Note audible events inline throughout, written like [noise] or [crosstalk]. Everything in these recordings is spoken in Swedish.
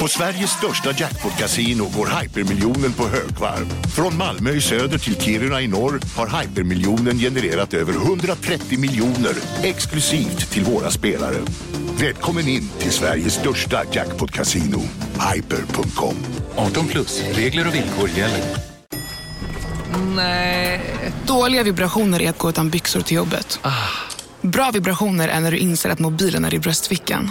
På Sveriges största jackpot-kasino går hypermiljonen på högvarv. Från Malmö i söder till Kiruna i norr har hypermiljonen genererat över 130 miljoner exklusivt till våra spelare. Välkommen in till Sveriges största jackpot-kasino, hyper.com. 18 plus, regler och villkor gäller. Nej. Dåliga vibrationer är att gå utan byxor till jobbet. Bra vibrationer är när du inser att mobilen är i bröstfickan.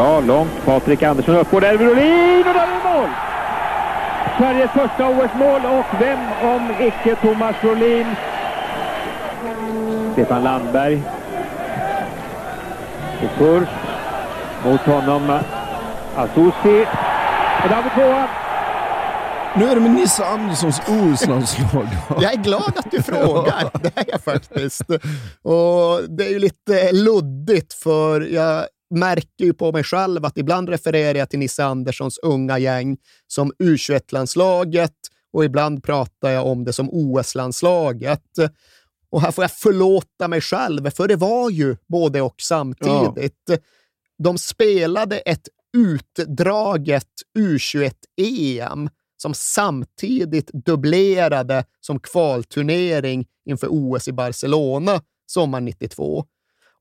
Bra, långt. Patrik Andersson upp och där är Brolin och där är mål! Sveriges första OS-mål och vem om icke Thomas Brolin. Stefan Landberg. Och kurs. Mot honom Asusi. Och där har vi tvåan. Nu är det med Nisse Anderssons OS-landslag. [laughs] Jag är glad att du frågar. Det är jag faktiskt. Och det är ju lite luddigt för jag märker ju på mig själv att ibland refererar jag till Nisse Anderssons unga gäng som U21-landslaget och ibland pratar jag om det som OS-landslaget. Och här får jag förlåta mig själv, för det var ju både och samtidigt. De spelade ett utdraget U21-EM som samtidigt dubblerade som kvalturnering inför OS i Barcelona sommaren 92.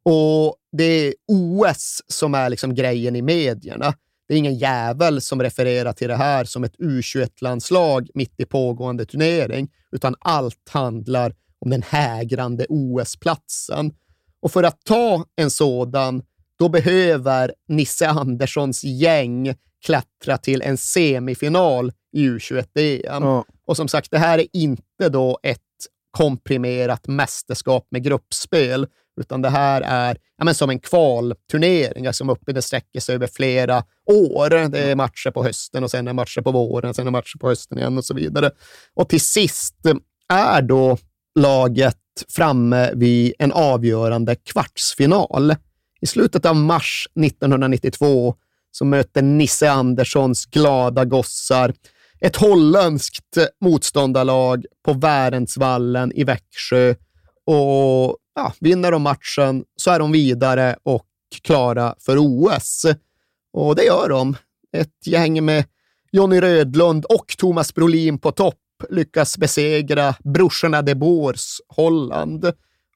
Och det är OS som är liksom grejen i medierna. Det är ingen jävel som refererar till det här som ett U21-landslag mitt i pågående turnering, utan allt handlar om den hägrande OS-platsen. Och för att ta en sådan, då behöver Nisse Anderssons gäng klättra till en semifinal i U21-EM. Ja. Och som sagt, det här är inte då ett komprimerat mästerskap med gruppspel, utan det här är ja, men som en kvalturnering, alltså uppe sträcker sig över flera år. Det är matcher på hösten och sen är matcher på våren, sen är matcher på hösten igen och så vidare. Och till sist är då laget framme vid en avgörande kvartsfinal. I slutet av mars 1992 så möter Nisse Anderssons glada gossar ett holländskt motståndarlag på Värentsvallen i Växjö och ja, vinner de matchen så är de vidare och klara för OS. Och det gör de. Ett gäng med Jonny Rödlund och Thomas Brolin på topp lyckas besegra brorsorna de Boers Holland.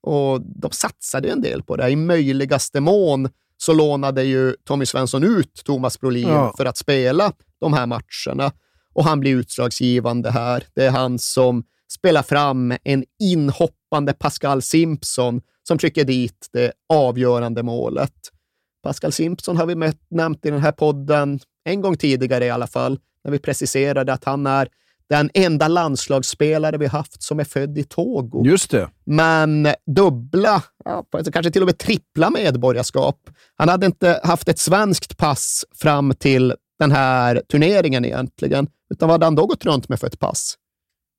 Och de satsade en del på det. I möjligaste mån så lånade ju Tommy Svensson ut Thomas Brolin Ja. för att spela de här matcherna. Och han blir utslagsgivande här. Det är han som spelar fram en inhoppande Pascal Simpson som trycker dit det avgörande målet. Pascal Simpson har vi mött, nämnt i den här podden en gång tidigare i alla fall, när vi preciserade att han är den enda landslagsspelare vi haft som är född i Togo. Just det. Men dubbla, ja, kanske till och med trippla medborgarskap. Han hade inte haft ett svenskt pass fram till den här turneringen egentligen, utan vad hade han då gått runt med för ett pass?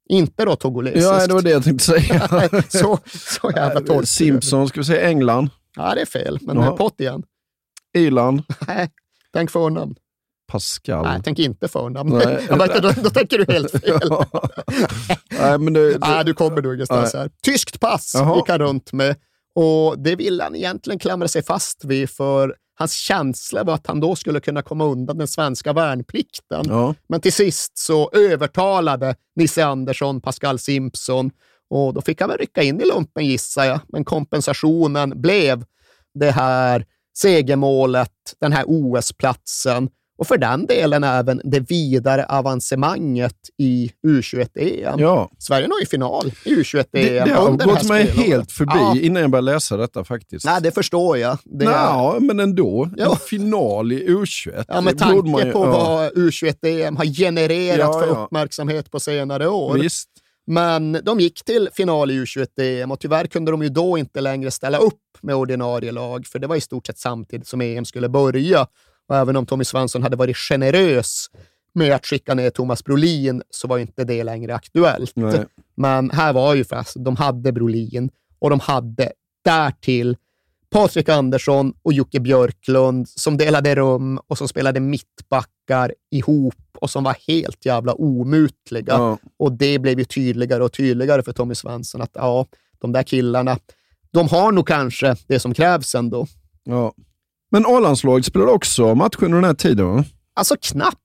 Inte då togolesiskt. Ja, det var det jag tänkte säga. [laughs] så, så jävla torrt. Simpson, ska vi säga England? Ja, det är fel, men Ja. ja. pott igen. Irland? Nej, tänk förnamn. Pascal? Nej, tänk inte förnamn. Märker, [laughs] då, då tänker du helt fel. [laughs] Nej, men det, Nej, du kommer nog ingenstans här. Tyskt pass Jaha. gick han runt med och det ville han egentligen klamra sig fast vid för hans känsla var att han då skulle kunna komma undan den svenska värnplikten. ja. Men till sist så övertalade Nisse Andersson Pascal Simpson och då fick han väl rycka in i lumpen gissar jag. Men kompensationen blev det här segermålet, den här OS-platsen och för den delen även det vidare avancemanget i U21-EM. ja. Sverige når ju final i U21-EM Det, det har det här gått mig helt förbi Ja. innan jag började läsa detta faktiskt. Nej, det förstår jag. Det Ja, men ändå. Ja. En final i U21. ja, med tanke man på vad U21-EM har genererat för uppmärksamhet på senare år. Visst. Men de gick till final i U21-EM och tyvärr kunde de ju då inte längre ställa upp med ordinarie lag, för det var i stort sett samtidigt som EM skulle börja. Och även om Tommy Svensson hade varit generös med att skicka ner Thomas Brolin så var inte det längre aktuellt. Nej. Men här var ju fast, de hade Brolin och de hade därtill Patrik Andersson och Jocke Björklund som delade rum och som spelade mittbackar ihop och som var helt jävla omutliga. Ja. Och det blev ju tydligare och tydligare för Tommy Svensson att ja, de där killarna, de har nog kanske det som krävs ändå. Ja. Men A-landslaget spelade också matcher under den här tiden, va? Alltså knappt.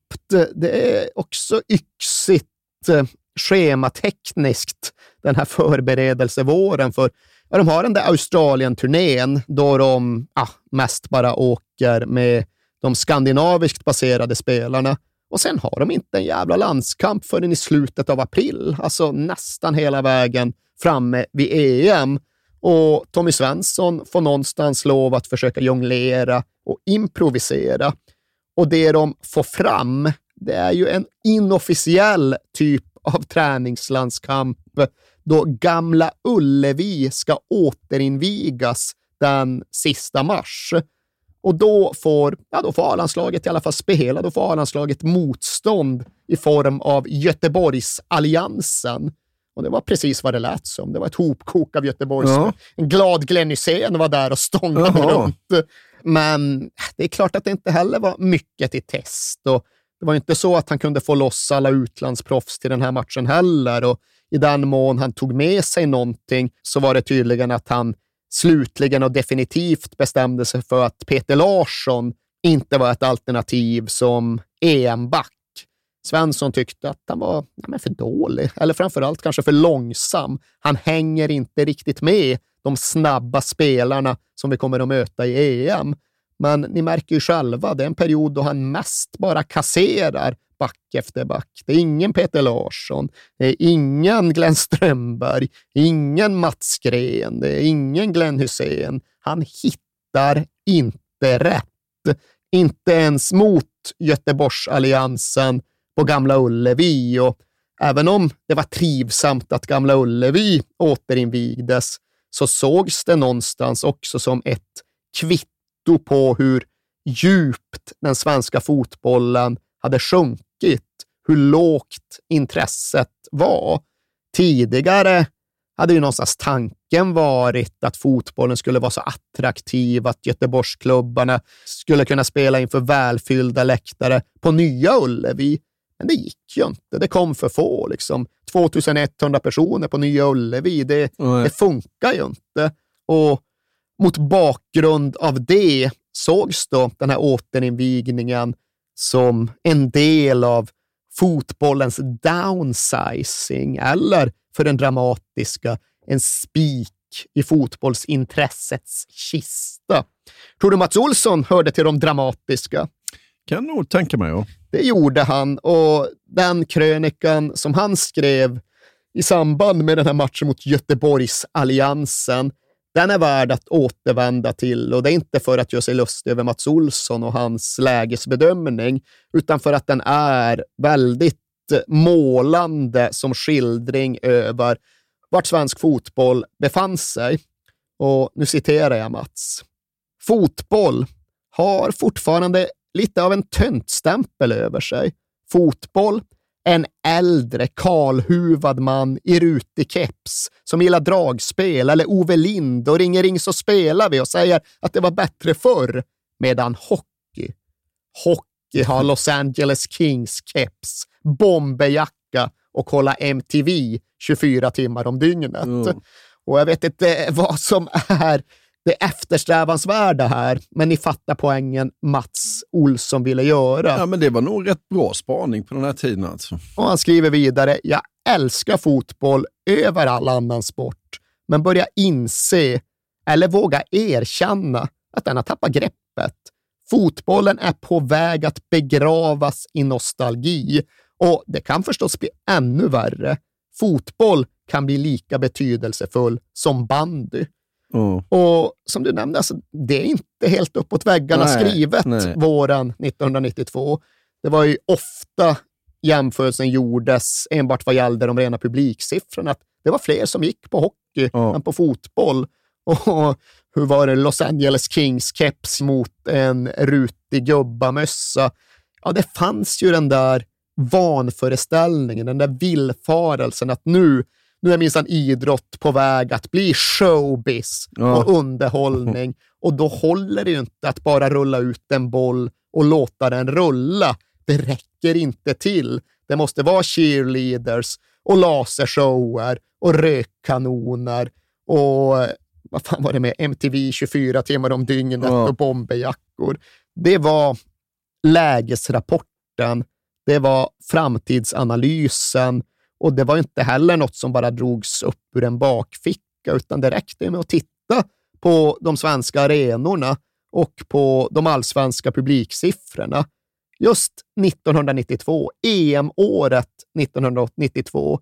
Det är också yxigt eh, schematekniskt den här förberedelsevåren. För ja, de har den där Australien-turnén då de ja, mest bara åker med de skandinaviskt baserade spelarna. Och sen har de inte en jävla landskamp förrän i slutet av april, alltså nästan hela vägen framme vid EM. Och Tommy Svensson får någonstans lov att försöka jonglera och improvisera. Och det de får fram, det är ju en inofficiell typ av träningslandskamp då Gamla Ullevi ska återinvigas den sista mars. Och då får, ja, då får A-landslaget i alla fall spela. Då får A-landslaget motstånd i form av Göteborgsalliansen. Och det var precis vad det lät som. Det var ett hopkok av Göteborgs... Ja. En glad Glenn Hysén var där och stångade Jaha. runt. Men det är klart att det inte heller var mycket till test. Och det var inte så att han kunde få loss alla utlandsproffs till den här matchen heller. Och I den mån han tog med sig någonting så var det tydligen att han slutligen och definitivt bestämde sig för att Peter Larsson inte var ett alternativ som EM-back. Svensson tyckte att han var ja, men för dålig, eller framförallt kanske för långsam. Han hänger inte riktigt med de snabba spelarna som vi kommer att möta i EM. Men ni märker ju själva, det är en period då han mest bara kasserar back efter back. Det är ingen Peter Larsson, det är ingen Glenn Strömberg, ingen Mats Gren, det är ingen Glenn Hussein. Han hittar inte rätt. Inte ens mot Göteborgsalliansen på Gamla Ullevi. Och även om det var trivsamt att Gamla Ullevi återinvigdes så sågs det någonstans också som ett kvitto på hur djupt den svenska fotbollen hade sjunkit, hur lågt intresset var. Tidigare hade ju någonstans tanken varit att fotbollen skulle vara så attraktiv att Göteborgsklubbarna skulle kunna spela inför välfyllda läktare på nya Ullevi. Men det gick ju inte. Det kom för få. Liksom. 2100 personer på Nya Ullevi, det, Nej. det funkar ju inte. Och mot bakgrund av det sågs då den här återinvigningen som en del av fotbollens downsizing eller för den dramatiska, en spik i fotbollsintressets kista. Tror du Mats Olsson hörde till de dramatiska? Kan nog tänka mig. Ja. Det gjorde han och den krönikan som han skrev i samband med den här matchen mot Göteborgsalliansen, den är värd att återvända till och det är inte för att göra sig lustig över Mats Olsson och hans lägesbedömning, utan för att den är väldigt målande som skildring över vart svensk fotboll befann sig. Och nu citerar jag Mats. Fotboll har fortfarande lite av en töntstämpel över sig. Fotboll, en äldre kalhuvad man i rutig keps som gillar dragspel eller Ove Lind och ringer ring så spelar vi och säger att det var bättre förr. Medan hockey, hockey har Los Angeles Kings keps, bomberjacka och kolla MTV 24 timmar om dygnet. Mm. Och jag vet inte vad som är det eftersträvansvärda här, men ni fattar poängen Mats Olsson ville göra. ja, men det var nog rätt bra spaning på den här tiden. Alltså. Och han skriver vidare, jag älskar fotboll över all annan sport, men börjar inse, eller våga erkänna, att den har tappat greppet. Fotbollen är på väg att begravas i nostalgi och det kan förstås bli ännu värre. Fotboll kan bli lika betydelsefull som bandy. Ja. Och som du nämnde, alltså, det är inte helt uppåt väggarna Nej, skrivet nej. våren 1992. Det var ju ofta jämförelsen gjordes enbart vad gällde de rena publiksiffrorna. Att det var fler som gick på hockey Ja. än på fotboll. [laughs] Och hur var det Los Angeles Kings keps mot en rutig gubbamössa? Ja, det fanns ju den där vanföreställningen, den där villfarelsen att nu, nu är minsann idrott på väg att bli showbiz Ja. och underhållning. [laughs] Och då håller det ju inte att bara rulla ut en boll och låta den rulla. Det räcker inte till. Det måste vara cheerleaders och lasershower och rökkanoner och vad fan var det med MTV 24 timmar om dygnet Ja. och bomberjackor. Det var lägesrapporten, det var framtidsanalysen och det var inte heller något som bara drogs upp ur en bakficka, utan det räckte med att titta på de svenska arenorna och på de allsvenska publiksiffrorna. Just 1992, EM-året 1992,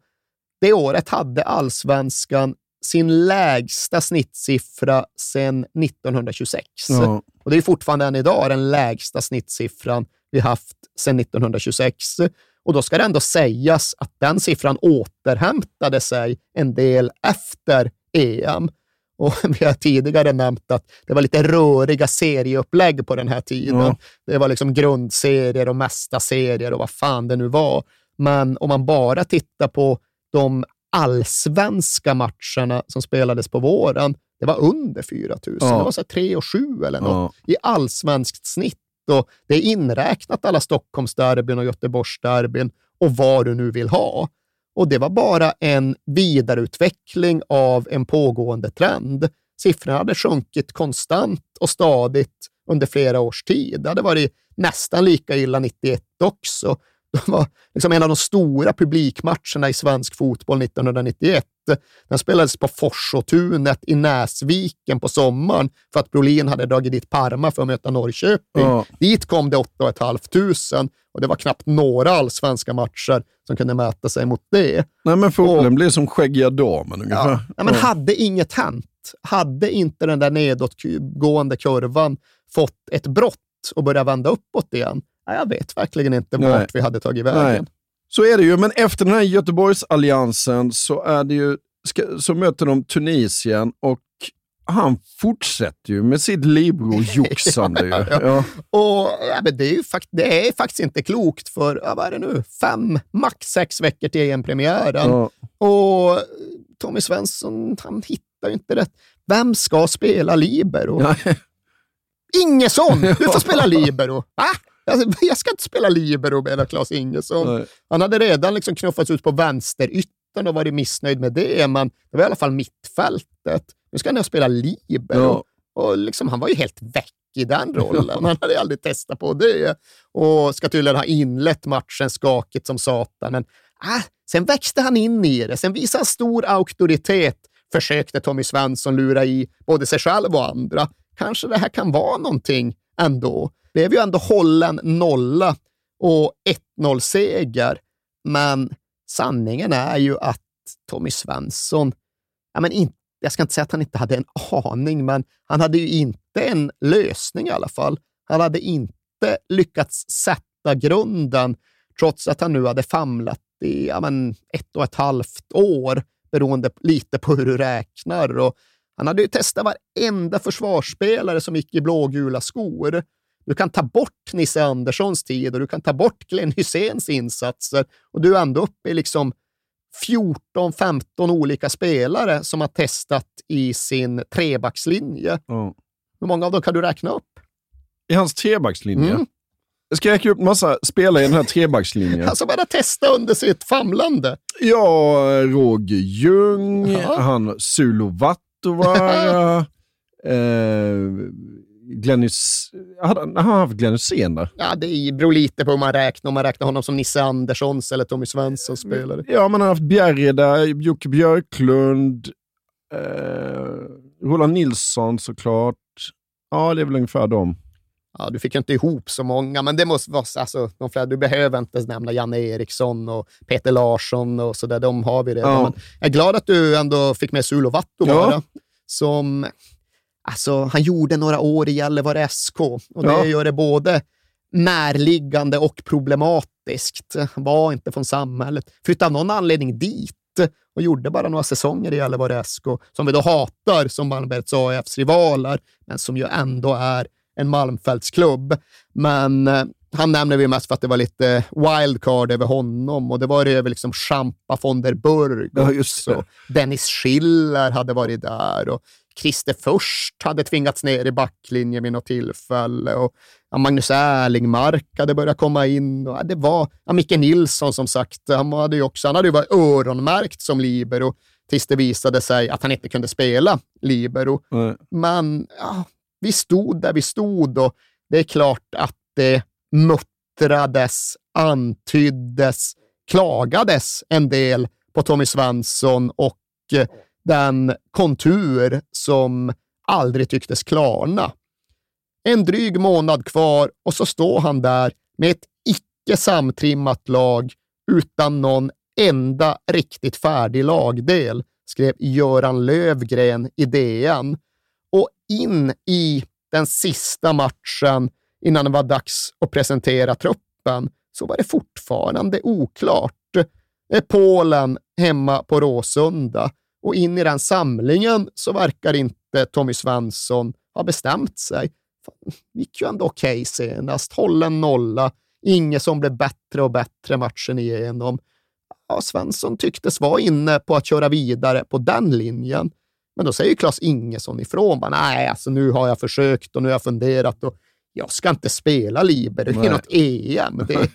det året hade allsvenskan sin lägsta snittsiffra sedan 1926. Ja. Och det är fortfarande än idag den lägsta snittsiffran vi haft sedan 1926. Och då ska det ändå sägas att den siffran återhämtade sig en del efter EM. Och [laughs] vi har tidigare nämnt att det var lite röriga serieupplägg på den här tiden. Ja. Det var liksom grundserier och mesta serier och vad fan det nu var. Men om man bara tittar på de allsvenska matcherna som spelades på våren, det var under 4 000. Ja. Det var så här 3 och 7 eller något Ja. i allsvenskt snitt. Och det är inräknat alla Stockholmsderbyn och Göteborgsderbyn och vad du nu vill ha. Och det var bara en vidareutveckling av en pågående trend. Siffrorna hade sjunkit konstant och stadigt under flera års tid. Det hade varit nästan lika illa 91 också. [laughs] Det var liksom en av de stora publikmatcherna i svensk fotboll 1991. Den spelades på Forsåtunet i Näsviken på sommaren för att Brolin hade dragit dit Parma för att möta Norrköping. Ja. Dit kom det 8 500 och det var knappt några allsvenska matcher som kunde mäta sig mot det. Nej, men fotbollen blir som skäggiga damen ungefär. Ja. Ja, men hade inget hänt, hade inte den där nedåtgående kurvan fått ett brott och börja vända uppåt igen, ja, jag vet verkligen inte vart Nej. vi hade tagit vägen. Nej. Så är det ju, men efter den här Göteborgsalliansen så, är det ju, så möter de Tunisien och han fortsätter ju med sitt Libro-joxande. [laughs] ju. ja. Och ja, men det, är ju fakt- det är faktiskt inte klokt för, ja, vad är det nu, fem, max sex veckor till EM-premiären. Ja. Och Tommy Svensson, han hittar ju inte rätt. Vem ska spela libero? Ja. Ingesson! Du får spela [laughs] libero. Va? Jag, [laughs] jag ska inte spela libero, menar Claes Ingesson. Nej. Han hade redan liksom knuffats ut på vänsteryttern och varit missnöjd med det, men det var i alla fall mittfältet. Nu ska han spela libero. Ja. Och liksom, han var ju helt väck i den rollen. [laughs] Han hade aldrig testat på det. Och ska tydligen ha inlett matchen skakigt som satan. Men ah, sen växte han in i det. Sen visade han stor auktoritet. Försökte Tommy Svensson lura i både sig själv och andra. Kanske det här kan vara någonting ändå blev ju ändå hållen nolla och 1-0-seger. Men sanningen är ju att Tommy Svensson, ja, men inte, jag ska inte säga att han inte hade en aning, men han hade ju inte en lösning i alla fall. Han hade inte lyckats sätta grunden, trots att han nu hade famlat i ja, men ett och ett halvt år, beroende lite på hur du räknar. Och han hade ju testat varenda försvarsspelare som gick i blågula skor. Du kan ta bort Nisse Anderssons tid och du kan ta bort Glenn Hyséns insatser och du är ändå uppe i liksom 14-15 olika spelare som har testat i sin trebackslinje. Ja. Hur många av dem kan du räkna upp? I hans trebackslinje. Mm. Jag ska räkna upp massa spelare i den här trebackslinjen. Alltså bara testa under sitt famlande. Ja, Roger Ljung, Ja. han Sulo Vattovara, [laughs] eh, Glenn han- har han haft Glenn Hysén där? Ja, det beror lite på hur man räknar. Om man räknar honom som Nisse Anderssons eller Tommy Svenssons spelare. Ja, man har haft Bjerre där, Jocke Björklund, eh, Roland Nilsson såklart. Ja, det är väl ungefär dem. Ja, du fick ju inte ihop så många, men det måste vara alltså, de flesta. Du behöver inte ens nämna Janne Eriksson och Peter Larsson och sådär. De har vi redan. Ja. Men jag är glad att du ändå fick med Sulo Vattovara, Ja. som alltså, han gjorde några år i Gällivare SK och det Ja. gör det både närliggande och problematiskt. Han var inte från samhället. Flyttade av någon anledning dit och gjorde bara några säsonger i Gällivare SK, som vi då hatar som Malmbergets AIFs rivaler, men som ju ändå är en Malmfältsklubb. Men eh, han nämner vi mest för att det var lite wildcard över honom och det var över liksom Champa von der Burg Ja, just det. Dennis Schiller hade varit där och Christer Furst hade tvingats ner i backlinjen vid något tillfälle. Och Magnus Erlingmark hade börjat komma in. Och, det var ja, Micke Nilsson som sagt. Han hade ju också han hade ju varit öronmärkt som libero tills det visade sig att han inte kunde spela libero. Nej. Men ja, vi stod där vi stod och det är klart att det muttrades, antyddes, klagades en del på Tommy Svensson och eh, den kontur som aldrig tycktes klarna. En dryg månad kvar och så står han där med ett icke samtrimmat lag utan någon enda riktigt färdig lagdel, skrev Göran Lövgren i DN. Och in i den sista matchen innan det var dags att presentera truppen så var det fortfarande oklart. Är Polen hemma på Råsunda och in i den samlingen så verkar inte Tommy Svensson ha bestämt sig. Fan, det gick ju ändå okej senast. Hållen nolla. Inget som blev bättre och bättre matchen igenom. Ja, Svensson tycktes vara inne på att köra vidare på den linjen. Men då säger Claes Ingesson ifrån. Bara, Nej, alltså nu har jag försökt och nu har jag funderat och jag ska inte spela Libero i något EM. Det,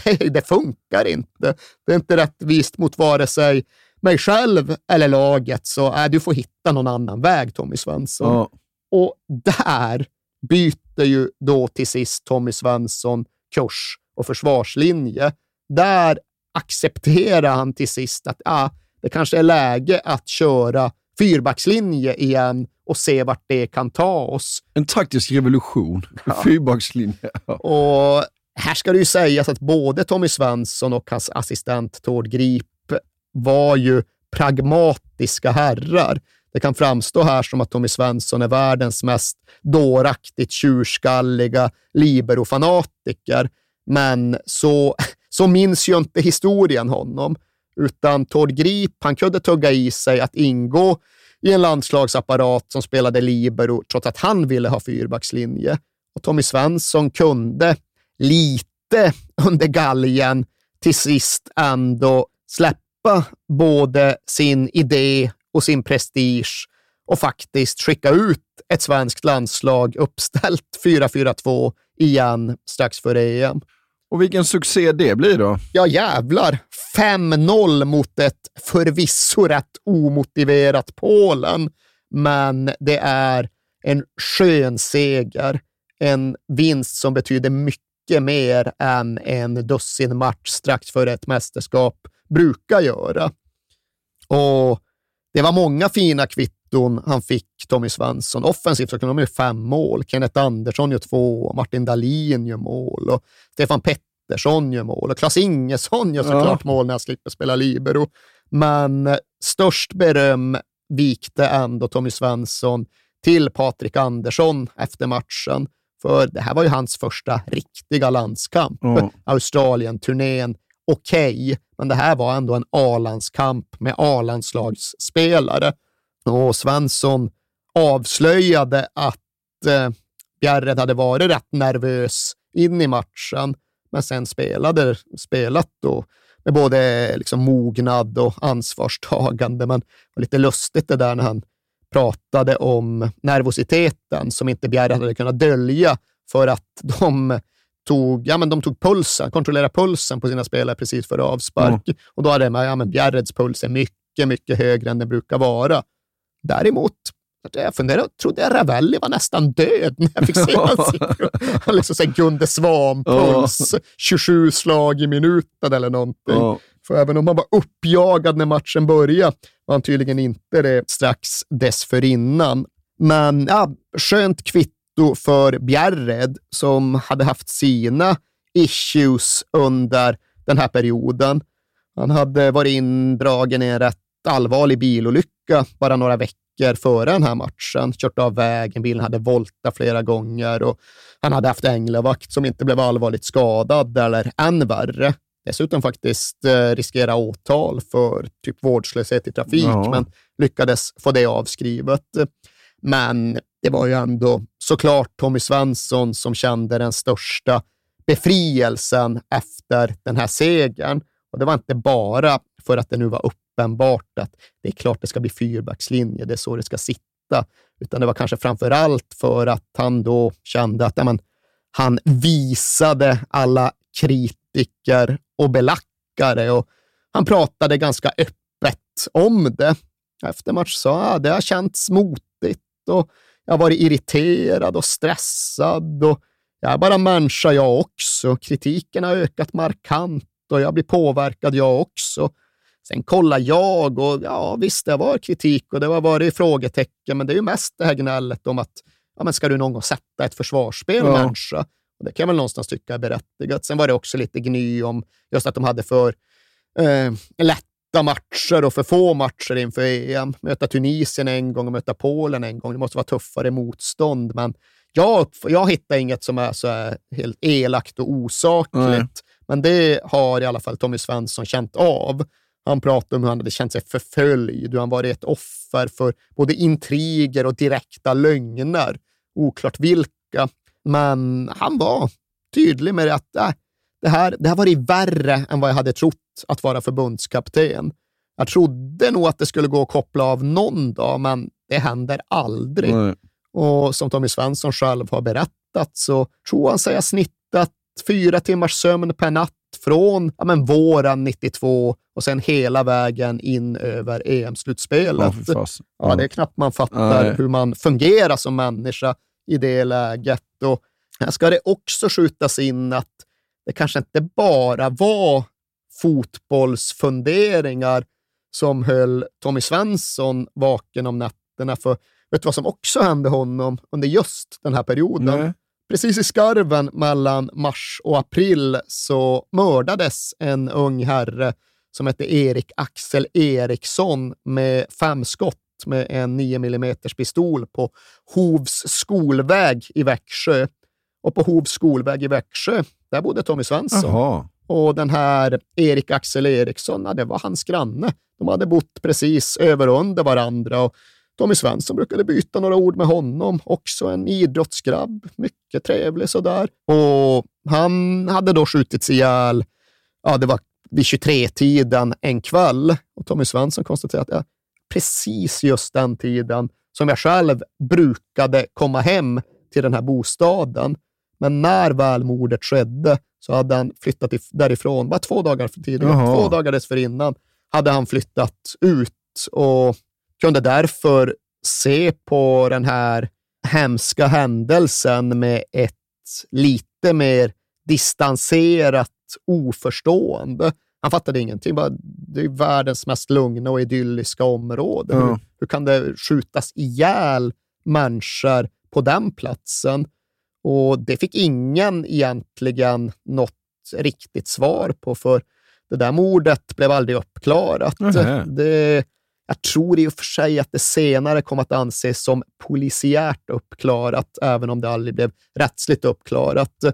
[laughs] det, det funkar inte. Det är inte rättvist mot vare sig mig själv eller laget, så äh, du får hitta någon annan väg, Tommy Svensson. Ja. Och där byter ju då till sist Tommy Svensson kurs och försvarslinje. Där accepterar han till sist att ah, det kanske är läge att köra fyrbackslinje igen och se vart det kan ta oss. En taktisk revolution. [laughs] Fyrbackslinje. Ja. Och här ska det ju sägas att både Tommy Svensson och hans assistent Tord Grip var ju pragmatiska herrar. Det kan framstå här som att Tommy Svensson är världens mest dåraktigt tjurskalliga libero-fanatiker, men så, så minns ju inte historien honom. Utan Tord Grip, han kunde tugga i sig att ingå i en landslagsapparat som spelade libero, trots att han ville ha fyrbackslinje. Och Tommy Svensson kunde lite under galgen till sist ändå släppa både sin idé och sin prestige och faktiskt skicka ut ett svenskt landslag uppställt 4-4-2 igen strax före EM. Och vilken succé det blir då. Ja, jävlar. 5-0 mot ett förvisso rätt omotiverat Polen, men det är en skön seger. En vinst som betyder mycket mer än en dussin match strax före ett mästerskap brukar göra. Och det var många fina kvitton han fick, Tommy Svensson. Offensivt så kunde de göra fem mål. Kenneth Andersson gör två, Martin Dahlin gör mål och Stefan Pettersson gör mål och Klas Ingesson gör såklart mål när han slipper spela libero. Men störst beröm vikte ändå Tommy Svensson till Patrik Andersson efter matchen. För det här var ju hans första riktiga landskamp. Ja. Australien-turnén, okej, men det här var ändå en A-landskamp med A-landslagsspelare. Och Svensson avslöjade att eh, Bjärred hade varit rätt nervös in i matchen, men sen spelade, spelat då med både liksom mognad och ansvarstagande. Men det var lite lustigt det där när han pratade om nervositeten som inte Bjärred hade kunnat dölja för att de tog, ja, men de tog pulsen, kontrollerade pulsen på sina spelare precis före avspark. Och då hade de, ja, men Bjärreds puls är mycket, mycket högre än den brukar vara. Däremot, jag funderade, trodde jag Ravelli var nästan död när jag fick se [laughs] hans. Han liksom så Gunde Svan-puls, 27 slag i minuten eller någonting. För även om han var uppjagad när matchen började var han tydligen inte det strax dessförinnan. Men ja, skönt kvitto för Bjärred som hade haft sina issues under den här perioden. Han hade varit indragen i en rätt allvarlig bilolycka bara några veckor före den här matchen. Kört av vägen, bilen hade voltat flera gånger och han hade haft änglavakt som inte blev allvarligt skadad eller än värre. Dessutom faktiskt eh, riskera åtal för typ vårdslöshet i trafik, Ja. men lyckades få det avskrivet. Men det var ju ändå såklart Tommy Svensson som kände den största befrielsen efter den här segern. Och det var inte bara för att det nu var uppenbart att det är klart det ska bli fyrbackslinje, det är så det ska sitta, utan det var kanske framför allt för att han då kände att ja, han visade alla kritiker och belackare och han pratade ganska öppet om det. Efter match sa han att det har känts motigt och jag har varit irriterad och stressad och jag är bara människa jag också. Kritiken har ökat markant och jag blir påverkad jag också. Sen kollar jag och ja, visst, det var kritik och det har varit frågetecken, men det är ju mest det här gnället om att ja, men ska du någon gång sätta ett försvarsspel, ja. människa? Och det kan jag väl någonstans tycka är berättigat. Sen var det också lite gny om just att de hade för eh, lätta matcher och för få matcher inför EM. Möta Tunisien en gång och möta Polen en gång. Det måste vara tuffare motstånd, men jag, jag hittar inget som är så här helt elakt och osakligt. Nej. Men det har i alla fall Tommy Svensson känt av. Han pratade om hur han hade känt sig förföljd, hur han varit ett offer för både intriger och direkta lögner. Oklart vilka. Men han var tydlig med att äh, det här det har varit värre än vad jag hade trott att vara förbundskapten. Jag trodde nog att det skulle gå att koppla av någon dag, men det händer aldrig. Nej. Och som Tommy Svensson själv har berättat så tror han sig ha snittat fyra timmars sömn per natt från ja, men våren 92 och sen hela vägen in över EM-slutspelet. Ja, ja, det är knappt man fattar Nej. hur man fungerar som människa i det läget. Och här ska det också skjutas in att det kanske inte bara var fotbollsfunderingar som höll Tommy Svensson vaken om nätterna. För vet du vad som också hände honom under just den här perioden? Nej. Precis i skarven mellan mars och april så mördades en ung herre som hette Erik Axel Eriksson med fem skott med en 9 mm pistol på Hovs skolväg i Växjö. Och på Hovs skolväg i Växjö, där bodde Tommy Svensson. Aha. Och den här Erik Axel Eriksson, det var hans granne. De hade bott precis över och under varandra. Och Tommy Svensson brukade byta några ord med honom. Också en idrottsgrabb, mycket trevlig sådär. Och han hade då skjutits ihjäl, ja det var vid 23-tiden en kväll. Och Tommy Svensson konstaterade att ja, precis just den tiden som jag själv brukade komma hem till den här bostaden. Men när väl mordet skedde så hade han flyttat därifrån, bara två dagar för tidigare, två dagar dessförinnan hade han flyttat ut och kunde därför se på den här hemska händelsen med ett lite mer distanserat oförstående. Han fattade ingenting. Bara, det är världens mest lugna och idylliska område. Mm. Hur, hur, kan det skjutas ihjäl människor på den platsen? Och det fick ingen egentligen något riktigt svar på, för det där mordet blev aldrig uppklarat. Mm. Det, jag tror i och för sig att det senare kom att anses som polisiärt uppklarat, även om det aldrig blev rättsligt uppklarat.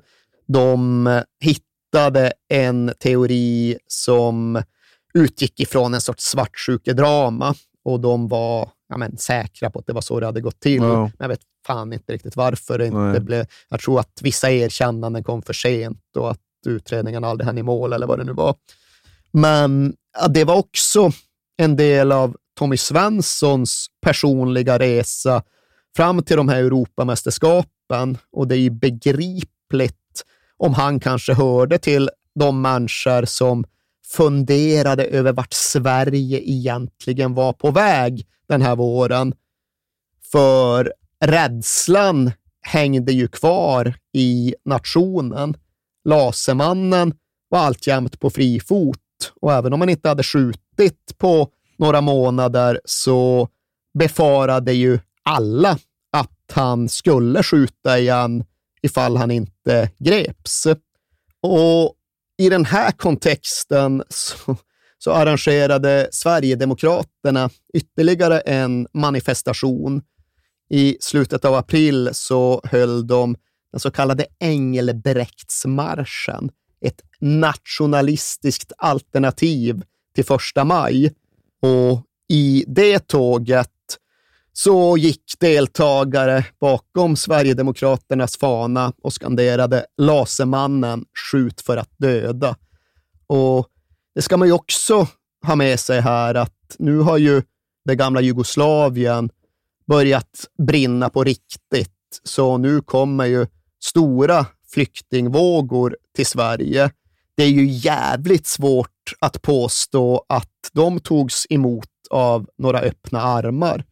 De hittade en teori som utgick ifrån en sorts svartsjukedrama och de var ja, men, säkra på att det var så det hade gått till. Ja. Men jag vet fan inte riktigt varför det inte blev... Jag tror att vissa erkännanden kom för sent och att utredningen aldrig hann i mål eller vad det nu var. Men ja, det var också en del av Tommy Svenssons personliga resa fram till de här Europamästerskapen och det är ju begripligt om han kanske hörde till de människor som funderade över vart Sverige egentligen var på väg den här våren. För rädslan hängde ju kvar i nationen. Lasermannen var alltjämt på fri fot och även om han inte hade skjutit på några månader så befarade ju alla att han skulle skjuta igen ifall han inte greps. Och i den här kontexten så, så arrangerade Sverigedemokraterna ytterligare en manifestation. I slutet av april så höll de den så kallade Engelbrektsmarschen, ett nationalistiskt alternativ till första maj. Och i det tåget så gick deltagare bakom Sverigedemokraternas fana och skanderade Lasermannen, skjut för att döda. Och det ska man ju också ha med sig här att nu har ju det gamla Jugoslavien börjat brinna på riktigt, så nu kommer ju stora flyktingvågor till Sverige. Det är ju jävligt svårt att påstå att de togs emot av några öppna armar.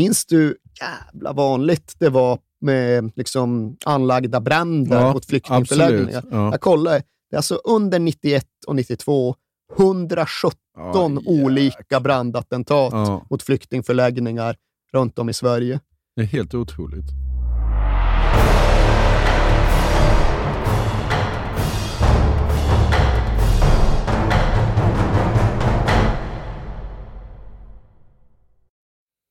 Minns du jävla vanligt det var med liksom anlagda bränder Ja, mot flyktingförläggningar? ja. Jag kollade, det är alltså under 91 och 92 117 Ja, olika brandattentat Ja. mot flyktingförläggningar runt om i Sverige. Det är helt otroligt.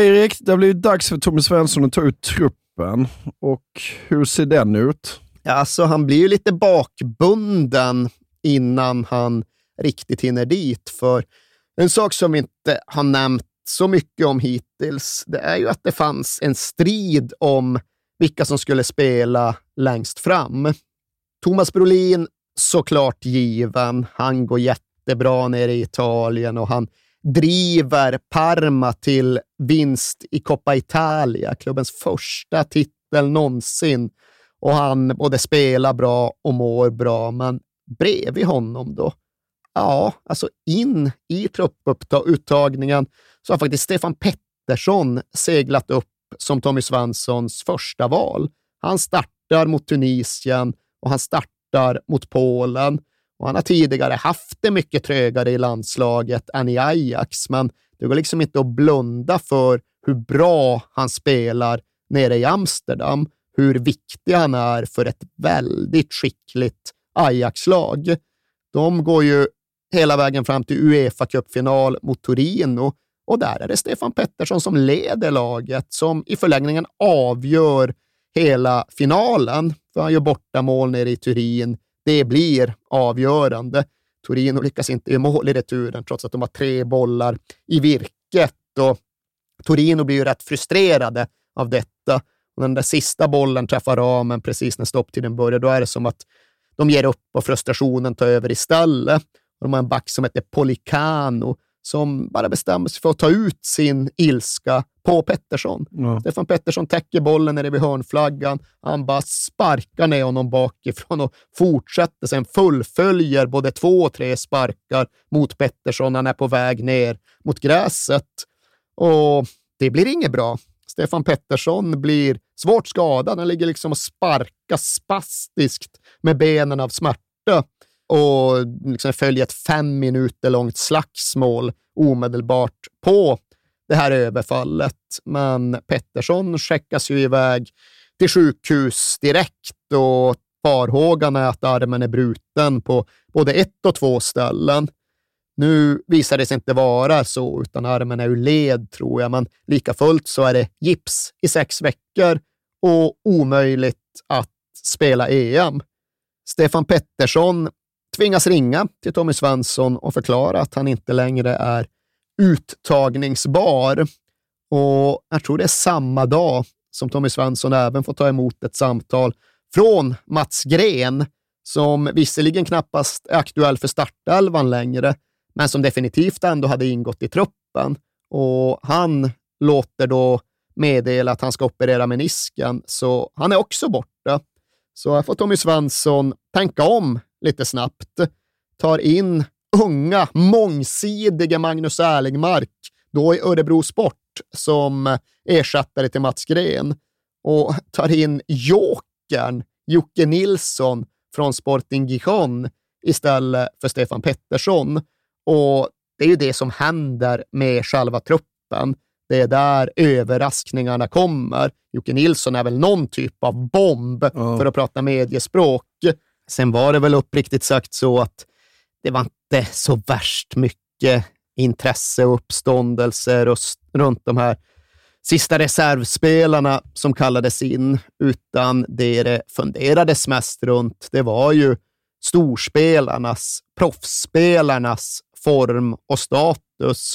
Erik, det har blivit dags för Tommy Svensson att ta ut truppen. Och hur ser den ut? Ja, alltså, han blir ju lite bakbunden innan han riktigt hinner dit. För en sak som vi inte har nämnt så mycket om hittills, det är ju att det fanns en strid om vilka som skulle spela längst fram. Thomas Brolin, såklart given. Han går jättebra nere i Italien och han driver Parma till vinst i Coppa Italia, klubbens första titel någonsin. Och han både spelar bra och mår bra, men bredvid honom då? Ja, alltså in i trupputtagningen så har faktiskt Stefan Pettersson seglat upp som Tommy Svanssons första val. Han startar mot Tunisien och han startar mot Polen. Och han har tidigare haft det mycket trögare i landslaget än i Ajax, men det går liksom inte att blunda för hur bra han spelar nere i Amsterdam, hur viktig han är för ett väldigt skickligt Ajax-lag. De går ju hela vägen fram till Uefa-cupfinal mot Torino och där är det Stefan Pettersson som leder laget, som i förlängningen avgör hela finalen. För han gör bortamål nere i Turin. Det blir avgörande. Torino lyckas inte göra mål i returen, trots att de har tre bollar i virket. Och Torino blir ju rätt frustrerade av detta. Och den där sista bollen träffar ramen precis när stopptiden börjar. Då är det som att de ger upp och frustrationen tar över istället. Och de har en back som heter Policano som bara bestämmer sig för att ta ut sin ilska på Pettersson. Ja. Stefan Pettersson täcker bollen nere vid hörnflaggan. Han bara sparkar ner honom bakifrån och fortsätter. Sen fullföljer både två och tre sparkar mot Pettersson. Han är på väg ner mot gräset. Och det blir inget bra. Stefan Pettersson blir svårt skadad. Han ligger liksom och sparkar spastiskt med benen av smärta och liksom följer ett fem minuter långt slagsmål omedelbart på det här överfallet. Men Pettersson skickas ju iväg till sjukhus direkt och farhågan är att armen är bruten på både ett och två ställen. Nu visar det sig inte vara så, utan armen är ur led tror jag, men lika fullt så är det gips i sex veckor och omöjligt att spela EM. Stefan Pettersson tvingas ringa till Tommy Svensson och förklara att han inte längre är uttagningsbar. Och jag tror det är samma dag som Tommy Svensson även får ta emot ett samtal från Mats Gren, som visserligen knappast är aktuell för startelvan längre, men som definitivt ändå hade ingått i truppen. Och han låter då meddela att han ska operera menisken, så han är också borta. Så här får Tommy Svensson tänka om lite snabbt. Tar in unga, mångsidiga Magnus Erlingmark, då i Örebro Sport, som ersättare till Mats Gren. Och tar in jokern Jocke Nilsson från Sporting Gijon istället för Stefan Pettersson. Och det är ju det som händer med själva truppen. Det är där överraskningarna kommer. Jocke Nilsson är väl någon typ av bomb, Ja. för att prata mediespråk. Sen var det väl uppriktigt sagt så att det var inte så värst mycket intresse och uppståndelse runt de här sista reservspelarna som kallades in, utan det det funderades mest runt, det var ju storspelarnas, proffsspelarnas form och status.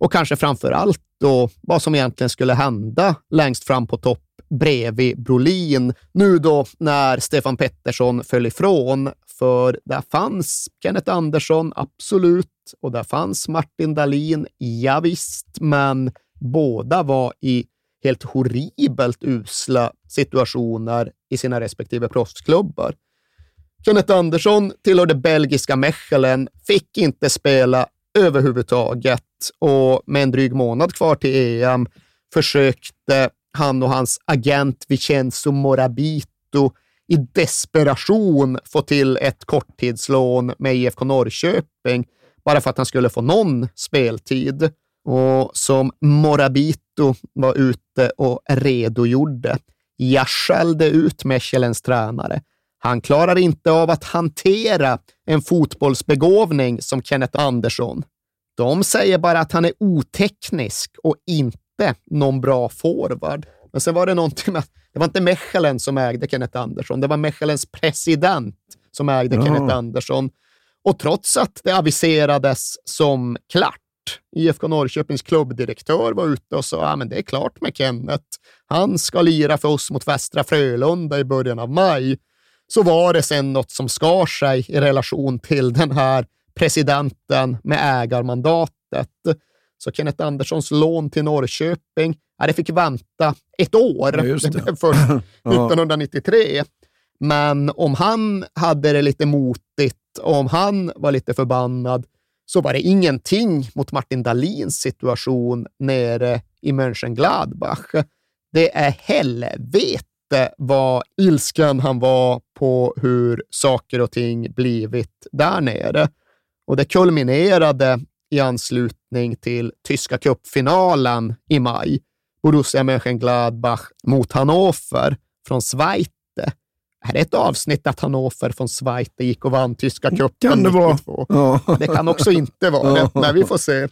Och kanske framför allt då vad som egentligen skulle hända längst fram på topp bredvid Brolin. Nu då när Stefan Pettersson föll ifrån, för där fanns Kenneth Andersson, absolut, och där fanns Martin Dahlin, ja visst, men båda var i helt horribelt usla situationer i sina respektive proffsklubbar. Kenneth Andersson tillhörde belgiska Mechelen, fick inte spela överhuvudtaget och med en dryg månad kvar till EM försökte han och hans agent Vincenzo Morabito i desperation få till ett korttidslån med IFK Norrköping bara för att han skulle få någon speltid. Och som Morabito var ute och redogjorde, jag skällde ut Mechelens tränare. Han klarar inte av att hantera en fotbollsbegåvning som Kenneth Andersson. De säger bara att han är oteknisk och inte någon bra forward. Men sen var det någonting med att det var inte Mechelen som ägde Kenneth Andersson, det var Mechelens president som ägde Ja. Kenneth Andersson. Och trots att det aviserades som klart, IFK Norrköpings klubbdirektör var ute och sa att men det är klart med Kenneth. Han ska lira för oss mot Västra Frölunda i början av maj. Så var det sen något som skar sig i relation till den här presidenten med ägarmandatet. Så Kenneth Anderssons lån till Norrköping, ja, det fick vänta ett år. Ja, det. blev [laughs] först [laughs] Ja. 1993. Men om han hade det lite motigt, om han var lite förbannad, så var det ingenting mot Martin Dahlins situation nere i Mönchengladbach. Det är helvete vad ilsken han var på hur saker och ting blivit där nere. Och det kulminerade i anslutning till tyska cupfinalen i maj. Borussia Mönchengladbach mot Hannover från Schweiz. Här är ett avsnitt att Hannover från Schweiz gick och vann tyska cupen Kan det vara? 92. Ja. Det kan också inte vara det, men vi får se.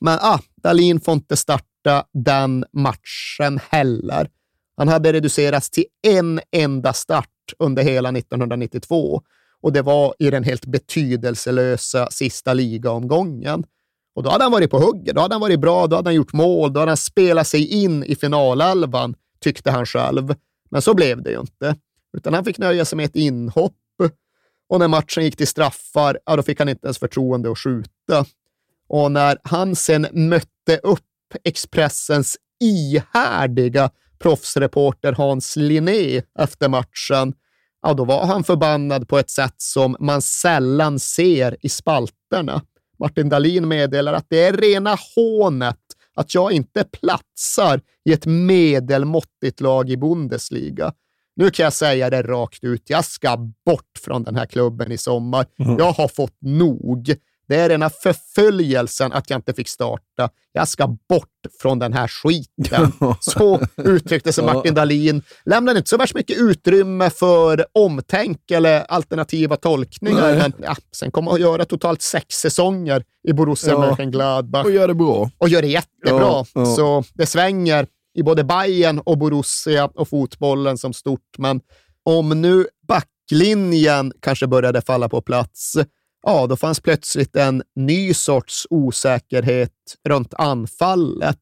Men ah, Dahlin får inte starta den matchen heller. Han hade reducerats till en enda start under hela 1992 och det var i den helt betydelselösa sista ligaomgången. Och då hade han varit på hugget, då hade han varit bra, då hade han gjort mål, då hade han spelat sig in i finalelvan, tyckte han själv. Men så blev det ju inte, utan han fick nöja sig med ett inhopp och när matchen gick till straffar, ja, då fick han inte ens förtroende att skjuta. Och när han sen mötte upp Expressens ihärdiga proffsreporter Hans Linné efter matchen, ja, då var han förbannad på ett sätt som man sällan ser i spalterna. Martin Dahlin meddelar att det är rena hånet att jag inte platsar i ett medelmåttigt lag i Bundesliga. Nu kan jag säga det rakt ut, jag ska bort från den här klubben i sommar. Mm. Jag har fått nog. Det är rena förföljelsen att jag inte fick starta. Jag ska bort från den här skiten. [laughs] Så uttryckte sig Martin Dahlin. Lämnade inte så värst mycket utrymme för omtänk eller alternativa tolkningar. Men ja, sen kommer att göra totalt sex säsonger i Borussia Ja. Mönchengladbach Och gör det bra. och gör det jättebra. Ja. Så det svänger i både Bayern och Borussia och fotbollen som stort. Men om nu backlinjen kanske började falla på plats, ja, då fanns plötsligt en ny sorts osäkerhet runt anfallet.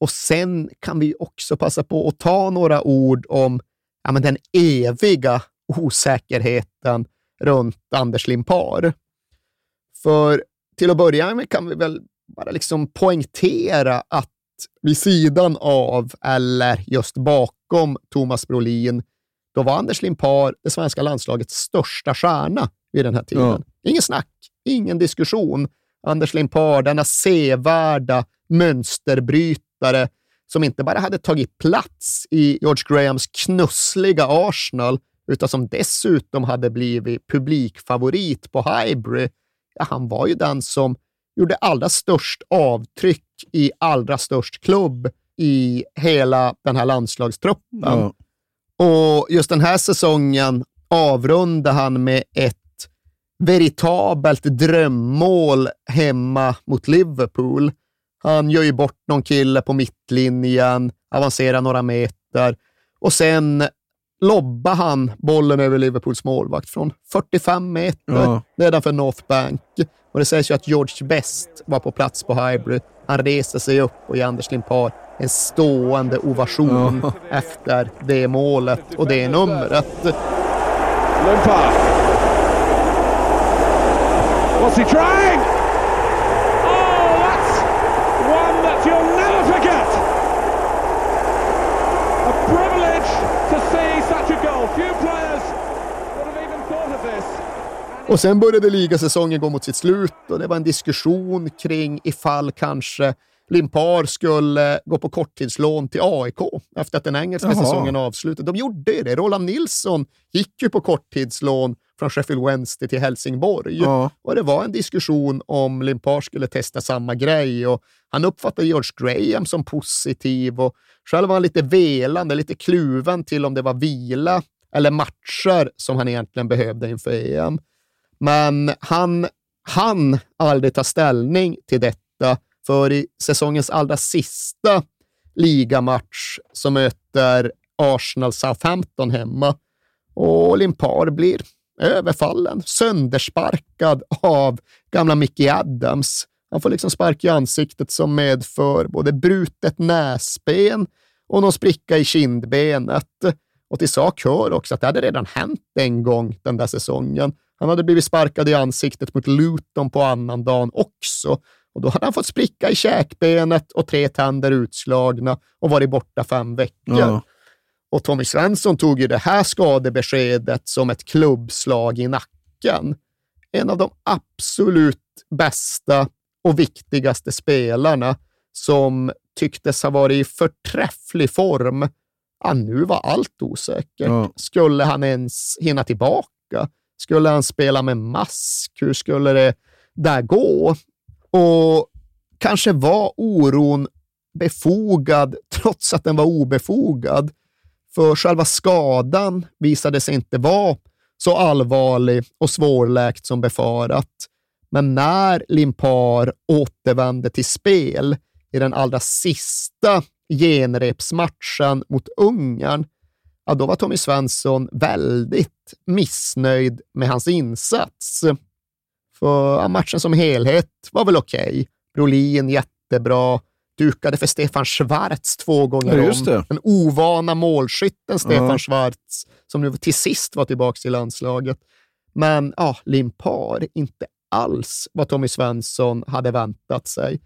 Och sen kan vi också passa på att ta några ord om ja, men den eviga osäkerheten runt Anders Limpar. För till att börja med kan vi väl bara liksom poängtera att vid sidan av, eller just bakom Thomas Brolin, då var Anders Limpar det svenska landslagets största stjärna vid den här tiden. Ja. Ingen snack, ingen diskussion. Anders Limpar, denna sevärda mönsterbrytare som inte bara hade tagit plats i George Grahams knussliga Arsenal, utan som dessutom hade blivit publikfavorit på Highbury. Ja, han var ju den som gjorde allra störst avtryck i allra störst klubb i hela den här landslagstruppen. Ja. Och just den här säsongen avrundade han med ett veritabelt drömmål hemma mot Liverpool. Han gör ju bort någon kille på mittlinjen, avancerar några meter och sen lobbar han bollen över Liverpools målvakt från 45 meter Ja. nedanför North Bank. Och det sägs ju att George Best var på plats på Highbury. Han reser sig upp och ger Anders Limpar en stående ovation Ja. efter det målet och det numret. Limpar. What's he trying? Oh, that's one that you'll never forget. A privilege to see such a goal. Few players would have even thought of this. Och sen började ligasäsongen gå mot sitt slut och det var en diskussion kring ifall kanske Limpar skulle gå på korttidslån till AIK efter att den engelska Jaha. säsongen avslutade. De gjorde ju det. Roland Nilsson gick ju på korttidslån från Sheffield Wednesday till Helsingborg. Ja. Och det var en diskussion om Limpar skulle testa samma grej. Och han uppfattade George Graham som positiv och själv var han lite velande, lite kluven till om det var vila eller matcher som han egentligen behövde inför EM. Men han han aldrig ta ställning till detta, för i säsongens allra sista ligamatch så möter Arsenal Southampton hemma och Limpar blir överfallen, söndersparkad av gamla Mickey Adams. Han får liksom spark i ansiktet som medför både brutet näsben och någon spricka i kindbenet. Och till sak hör också att det hade redan hänt en gång den där säsongen. Han hade blivit sparkad i ansiktet mot Luton på annan dagen också. Och då hade han fått spricka i käkbenet och tre tänder utslagna och varit borta fem veckor. Ja. Och Tommy Svensson tog ju det här skadebeskedet som ett klubbslag i nacken. En av de absolut bästa och viktigaste spelarna som tycktes ha varit i förträfflig form. Ja, nu var allt osäkert. Ja. Skulle han ens hinna tillbaka? Skulle han spela med mask? Hur skulle det där gå? Och kanske var oron befogad [laughs] trots att den var obefogad. För själva skadan visade sig inte vara så allvarlig och svårläkt som befarat. Men när Limpar återvände till spel i den allra sista genrepsmatchen mot Ungern, ja, då var Tommy Svensson väldigt missnöjd med hans insats. För ja, matchen som helhet var väl okej. Brolin jättebra, dukade för Stefan Schwarz två gånger Ja, om. det. Den ovana målskytten Stefan Ja. Schwarz, som nu till sist var tillbaka i landslaget. Men ja, Limpar, inte alls vad Tommy Svensson hade väntat sig.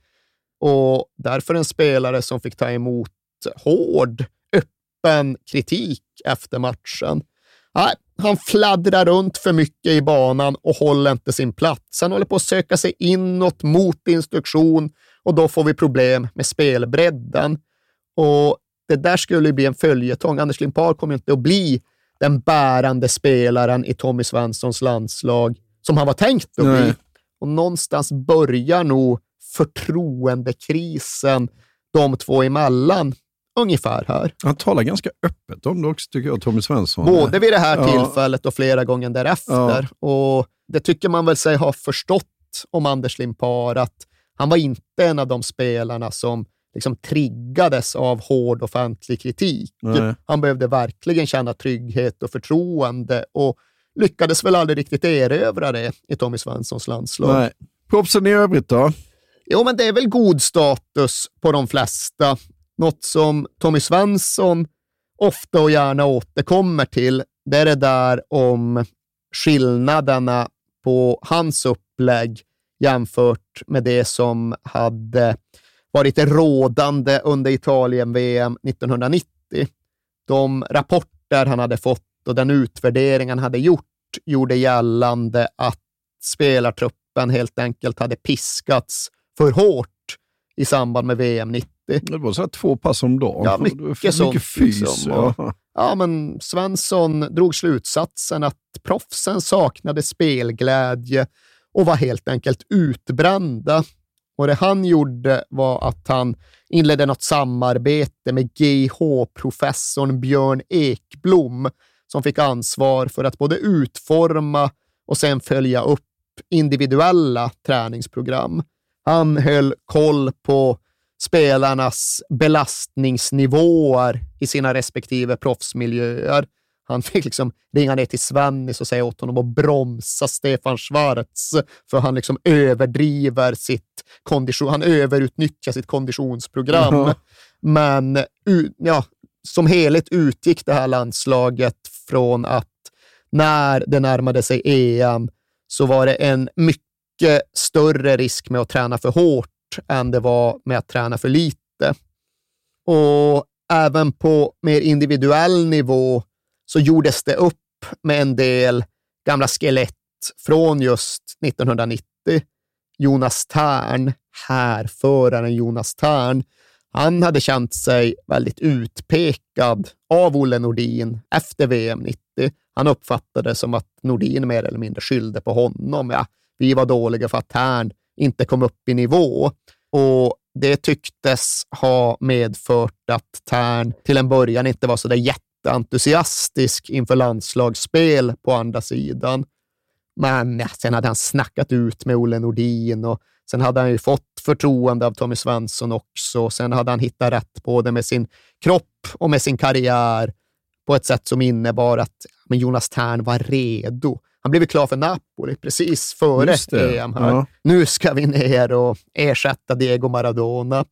Och därför en spelare som fick ta emot hård, öppen kritik efter matchen. Nej, han fladdrar runt för mycket i banan och håller inte sin plats. Han håller på att söka sig inåt mot instruktion och då får vi problem med spelbredden. Och det där skulle bli en följetong. Anders Limpar kommer inte att bli den bärande spelaren i Tommy Svenssons landslag som han var tänkt att bli. Och någonstans börjar nog förtroendekrisen de två emellan ungefär här. Han talar ganska öppet om det också, tycker jag, Tommy Svensson. Både vid det här ja. tillfället och flera gånger därefter. Ja. Och Det tycker man väl sig ha förstått om Anders Limpar, att han var inte en av de spelarna som liksom triggades av hård offentlig kritik. Nej. Han behövde verkligen känna trygghet och förtroende och lyckades väl aldrig riktigt erövra det i Tommy Svenssons landslag. Nej. Proffsen i övrigt då? Jo, men det är väl god status på de flesta. Något som Tommy Svensson ofta och gärna återkommer till, det är det där om skillnaderna på hans upplägg jämfört med det som hade varit rådande under Italien-VM 1990. De rapporter han hade fått och den utvärdering han hade gjort gjorde gällande att spelartruppen helt enkelt hade piskats för hårt i samband med VM 90. Det var så två pass om dagen. Ja, mycket, sånt. Mycket fys. Liksom. Ja. ja, men Svensson drog slutsatsen att proffsen saknade spelglädje och var helt enkelt utbrända. Och det han gjorde var att han inledde något samarbete med GH-professorn Björn Ekblom som fick ansvar för att både utforma och sen följa upp individuella träningsprogram. Han höll koll på spelarnas belastningsnivåer i sina respektive proffsmiljöer. Han fick liksom ringa ner till Svennis och säga åt honom att bromsa Stefan Schwarz, för han liksom överdriver sitt kondition, han överutnyttjar sitt konditionsprogram. Mm. Men ja, som helhet utgick det här landslaget från att när det närmade sig EM så var det en mycket större risk med att träna för hårt än det var med att träna för lite. Och även på mer individuell nivå så gjordes det upp med en del gamla skelett från just 1990. Jonas Tern, härföraren Jonas Tern, han hade känt sig väldigt utpekad av Olle Nordin efter VM 90. Han uppfattade det som att Nordin mer eller mindre skyllde på honom. Ja, vi var dåliga för att Tern inte kom upp i nivå. Och det tycktes ha medfört att Tern till en början inte var så där jätteentusiastisk inför landslagsspel på andra sidan. Men ja, sen hade han snackat ut med Olle Nordin och sen hade han ju fått förtroende av Tommy Svensson också. Sen hade han hittat rätt både med sin kropp och med sin karriär på ett sätt som innebar att men Jonas Tern var redo. Han blev klar för Napoli precis före EM. Här. Ja. Nu ska vi ner och ersätta Diego Maradona.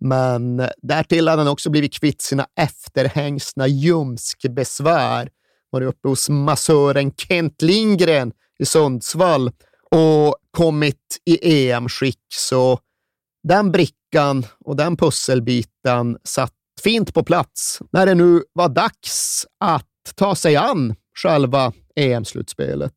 Men därtill hade han också blivit kvitt sina efterhängsna ljumskbesvär. Varit uppe hos massören Kent Lindgren i Sundsvall och kommit i EM-skick. Så den brickan och den pusselbiten satt fint på plats när det nu var dags att ta sig an själva EM-slutspelet.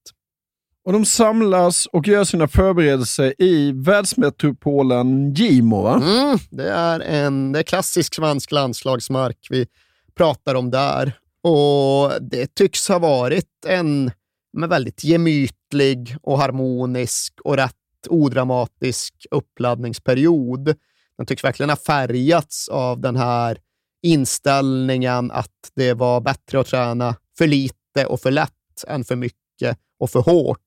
Och de samlas och gör sina förberedelser i världsmetropolen Gimo, mm, det, är en, det är klassisk svensk landslagsmark vi pratar om där. Och det tycks ha varit en men väldigt gemytlig och harmonisk och rätt odramatisk uppladdningsperiod. Den tycks verkligen ha färgats av den här inställningen att det var bättre att träna för lite och för lätt än för mycket och för hårt.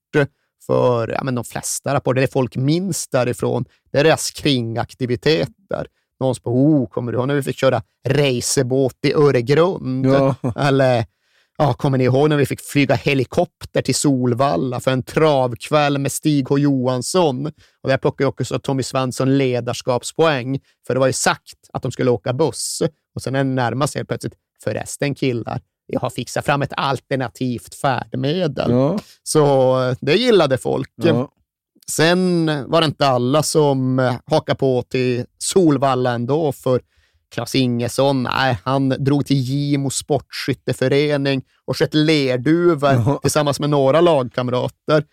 För ja, men de flesta rapporter, det folk minns därifrån, det är deras kringaktiviteter. Någon på, oh, kommer du ihåg när vi fick köra racerbåt i Öregrund? Ja. Eller Ja, kommer ni ihåg när vi fick flyga helikopter till Solvalla för en travkväll med Stig H Johansson? Och där plockade också Tommy Svensson ledarskapspoäng, för det var ju sagt att de skulle åka buss. Och sen när det närmade sig plötsligt, förresten killar, har fixat fram ett alternativt färdmedel. Ja. Så det gillade folk. Ja. Sen var det inte alla som eh, hakade på till Solvalla ändå, för Klas Ingesson, nej, han drog till Gimo sportskytteförening och sköt lerduvor Jaha. tillsammans med några lagkamrater.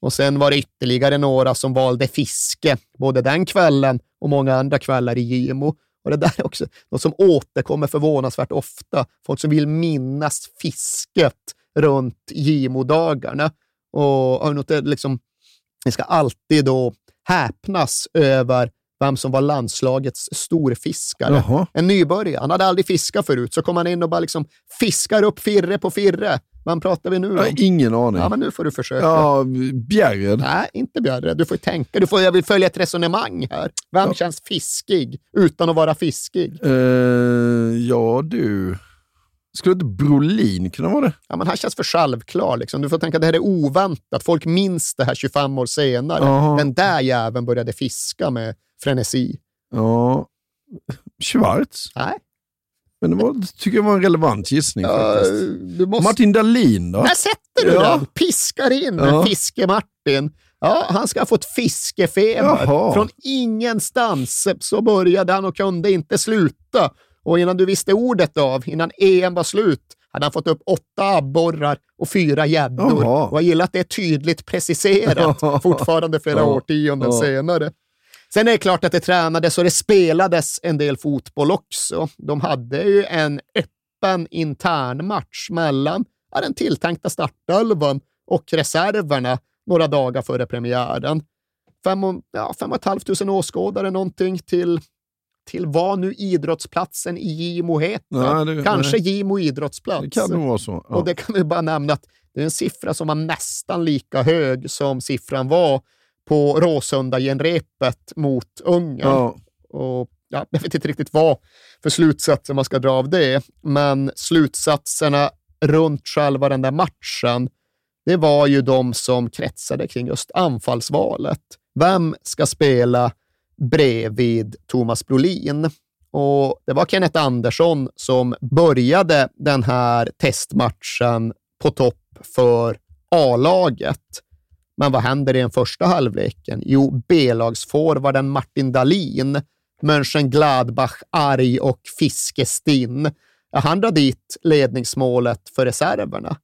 Och sen var det ytterligare några som valde fiske, både den kvällen och många andra kvällar i Gimo. Och det där är också något som återkommer förvånansvärt ofta. Folk som vill minnas fisket runt Gimo-dagarna. Och noterat, liksom, ni ska alltid då häpnas över vem som var landslagets storfiskare. Jaha. En nybörjare, han hade aldrig fiskat förut, så kom han in och bara liksom fiskar upp firre på firre. Vem pratar vi nu Jag om? har ingen aning. Ja, men nu får du försöka. Ja, Bjärred. Nej, inte Bjärre. Du får tänka. Du får, jag vill följa ett resonemang här. Vem känns fiskig utan att vara fiskig? Eh, ja, du. Skulle inte Brolin kunna vara det? Ja, men han känns för självklar. Liksom. Du får tänka att det här är oväntat. Folk minns det här 25 år senare. Jaha. Den där jäveln började fiska med frenesi. Ja. Schwarz? Nej. Men det var, tycker jag var en relevant gissning Ja, måste... Martin Dahlin då? Där sätter du Ja. den! Piskar in Ja. Fiske-Martin. Ja, han ska ha fått fiskefeber. Jaha. Från ingenstans så började han och kunde inte sluta. Och innan du visste ordet av, innan EM var slut, hade han fått upp åtta abborrar och fyra gäddor. Och jag gillar att det är tydligt preciserat, [laughs] fortfarande flera Ja. årtionden senare. Sen är det klart att det tränades och det spelades en del fotboll också. De hade ju en öppen internmatch mellan den tilltänkta startelvan och reserverna några dagar före premiären. Fem och, ja, fem och ett halvt tusen åskådare någonting till, till vad nu idrottsplatsen i Gimo heter. Nej, det- Kanske nej. Gimo idrottsplats. Det kan nog vara så. Ja. Och det kan vi bara nämna att det är en siffra som var nästan lika hög som siffran var på Råsunda-genrepet mot Ungern. ja. Och ja, jag vet inte riktigt vad för slutsatser man ska dra av det, men slutsatserna runt själva den där matchen, det var ju de som kretsade kring just anfallsvalet. Vem ska spela bredvid Thomas Brolin? Och det var Kenneth Andersson som började den här testmatchen på topp för A-laget. Men vad händer i den första halvleken? Jo, B-lagsforwarden Martin Dahlin, Mönchengladbach arg och fiskestinn. Ja, han drar dit ledningsmålet för reserverna.